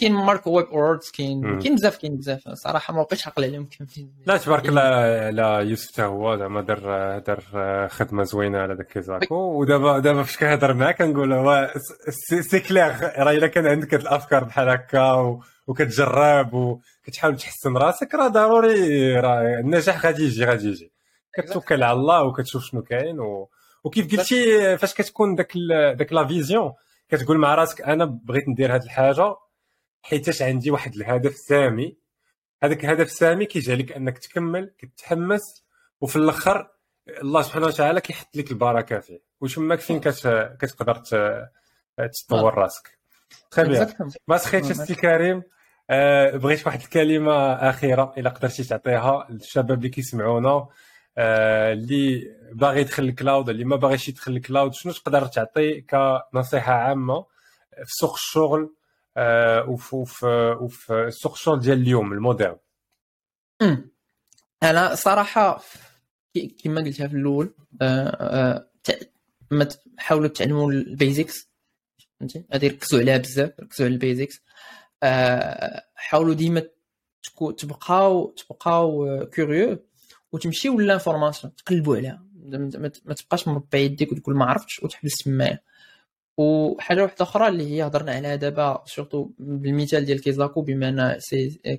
كاين Maroc Web Awards كاين كاين بزاف كاين بزاف. صراحة ما بقيتش عقل عليهم كاملين. لا تبارك الله لا يوسف حتى هو زعما دار دار خدمة زوينة على داك كيزاكو ودابا دابا فاش كنهضر معاه كنقول هو c'est clair راه إلا كان عندك هاد الأفكار بحال هكا وكتجرب وكتحاول تحسن راسك راه ضروري راه النجاح غادي يجي غادي يجي. كتوكل على الله وكتشوف شنو كاين و... وكيف قلتي فاش كتكون داك ال... داك la vision كتقول مع راسك أنا بغيت ندير هاد الحاجة حيتاش عندي واحد الهدف سامي. هذاك الهدف السامي كيجعلك أنك تكمل كتحمس وفي الأخر الله سبحانه وتعالى كيحط لك البركة فيه. وشماك فين كتقدر تطور راسك. تخي ما سخيتش السي كريم. أه بغيت واحد الكلمة أخيرة إلا قدرتي تعطيها للشباب اللي كيسمعونا. أه اللي باغي يدخل ال cloud اللي ما باغيش يدخل ال cloud شنو تقدر تعطي كنصيحة عامة في سوق الشغل أه وفي وفي وفي سوق الشغل ديال اليوم ال moderne أنا صراحة كما قلتها في الأول حاولوا تعلموا ال basics فهمتي؟ غادي يركزوا عليها بزاف ركزوا على ال basics آه، حاولوا ديما تبقاو تبقاو curieux وتمشيو l'information تقلبوا عليها. ما تبقاش مربع يديك وتقول ما عرفتش وتحبس تمايا وحاجة واحدة أخرى اللي هي هضرنا عليها دابا surtout بالمثال ديال كيزاكو بما أن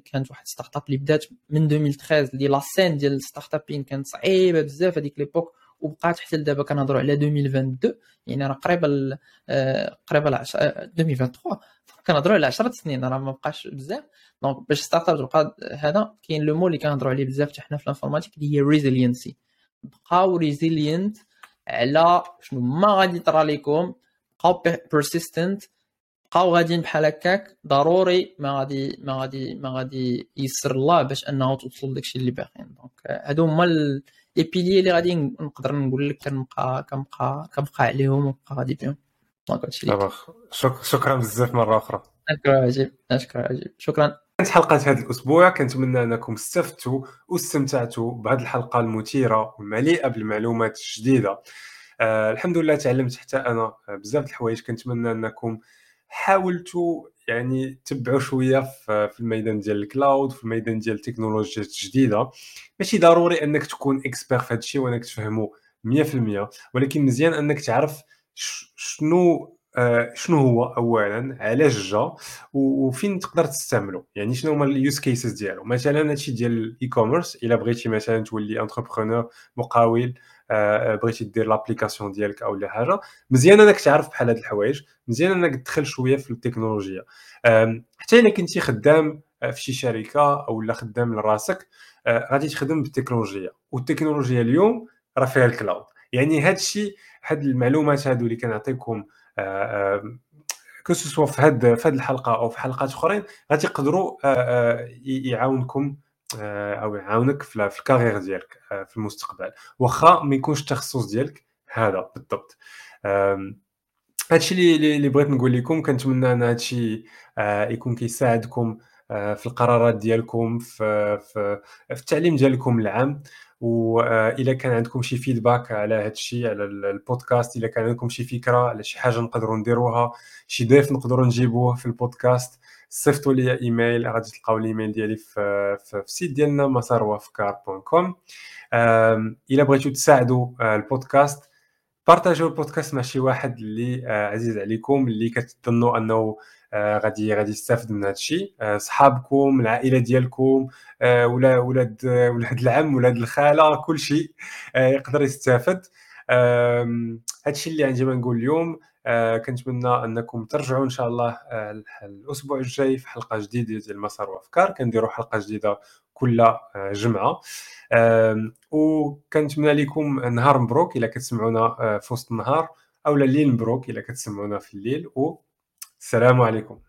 كانت واحد startup اللي بدات من 2013 اللي la scène ديال ال startup كانت صعيبة بزاف هذيك l'époque وبقات حتى لدابا كنهضروا على 2022 يعني راه قريبة آه، قريبة ل 2023 كنهضروا على 10 سنين راه ما بقاش بزاف. donc باش startup تبقى هذا كاين le mot اللي كنهضروا عليه بزاف حتى حنا في ال informatique اللي هي resiliency بقاو resilient على شنو ما غادي يطرى لكم بقاو persistent بقاو غاديين بحال هكاك ضروري ما غادي ما غادي ما غادي يسر الله باش أنه توصل داكشي اللي باغيين. donc هادو هما les piliers اللي غادي نقدر نقول لك كنبقى كنبقى كنبقى عليهم ونبقى غادي بهم donc هادشي شكرا بزاف مره أخرى شكرا عجيب شكرا عجيب شكرا كانت حلقه هذا الأسبوع كنتمنى انكم استفدتوا واستمتعتوا بهذه الحلقة المثيره والمليئه بالمعلومات الجديده آه الحمد لله تعلمت حتى أنا بزاف الحوايج كنتمنى انكم حاولتوا يعني تبعوا شوية في الميدان ديال ال cloud في الميدان ديال التكنولوجيات الجديدة. ماشي ضروري أنك تكون expert في هذا الشيء وانك تفهمه 100% ولكن مزيان أنك تعرف شنو آه، شنو هو اولا علاش جا وفين تقدر تستعمله يعني شنو هما ال use cases ديالو. مثلا هادشي ديال ال e-commerce إلا بغيتي مثلا تولي entrepreneur مقاول بغيتي دير l'application ديالك أو لا حاجة. مزيان أنك تعرف بحال هاد الحوايج. مزيان أنك تدخل شوية في التكنولوجيا. حتى إلا كنتي خدام آه، في شي شركة أو لا خدام لراسك غادي تخدم بالتكنولوجيا. والتكنولوجيا اليوم راه فيها الكلاود. يعني هاد الشيء هاد المعلومات هادو اللي كنعطيكم كو سوا في هاد في هاد الحلقة أو في حلقات أخرين غادي يقدروا آه، آه، يعاونكم آه، أو يعاونك في الكارير ديالك في المستقبل. واخا ما يكونش التخصص ديالك هذا بالضبط. هادشي اللي اللي بغيت نقول لكم كنتمنى أن هادشي يكون كيساعدكم في القرارات ديالكم في في, في التعليم ديالكم العام. واذا كان عندكم شي feedback على هذا الشيء على البودكاست اذا كان عندكم شي فكرة على شي حاجة نقدروا نديروها شي ضيف نقدروا نجيبوه في البودكاست صيفطوا لي إيميل غادي تلقاو الإيميل ديالي في, في, ال site ديالنا مساروافكار.com إلا بغيتو تساعدوا آه، البودكاست بارطاجيو البودكاست مع شي واحد اللي آه، عزيز عليكم اللي كتظنوا أنه آه، غادي غادي يستافد من هذا الشيء صحابكم العائلة ديالكم ولا ولاد ولاد العم ولاد الخالة كل شيء يقدر يستافد. هذا الشيء اللي عندي ما نقول اليوم. كنتمنى أنكم ترجعوا إن شاء الله الأسبوع الجاي في حلقة جديدة ديال مسار وأفكار. كنديروا حلقة جديدة كل جمعة. وكنتمنى لكم نهار مبروك إلا كتسمعونا في وسط النهار أو الليل مبروك إلا كتسمعونا في الليل. و السلام عليكم.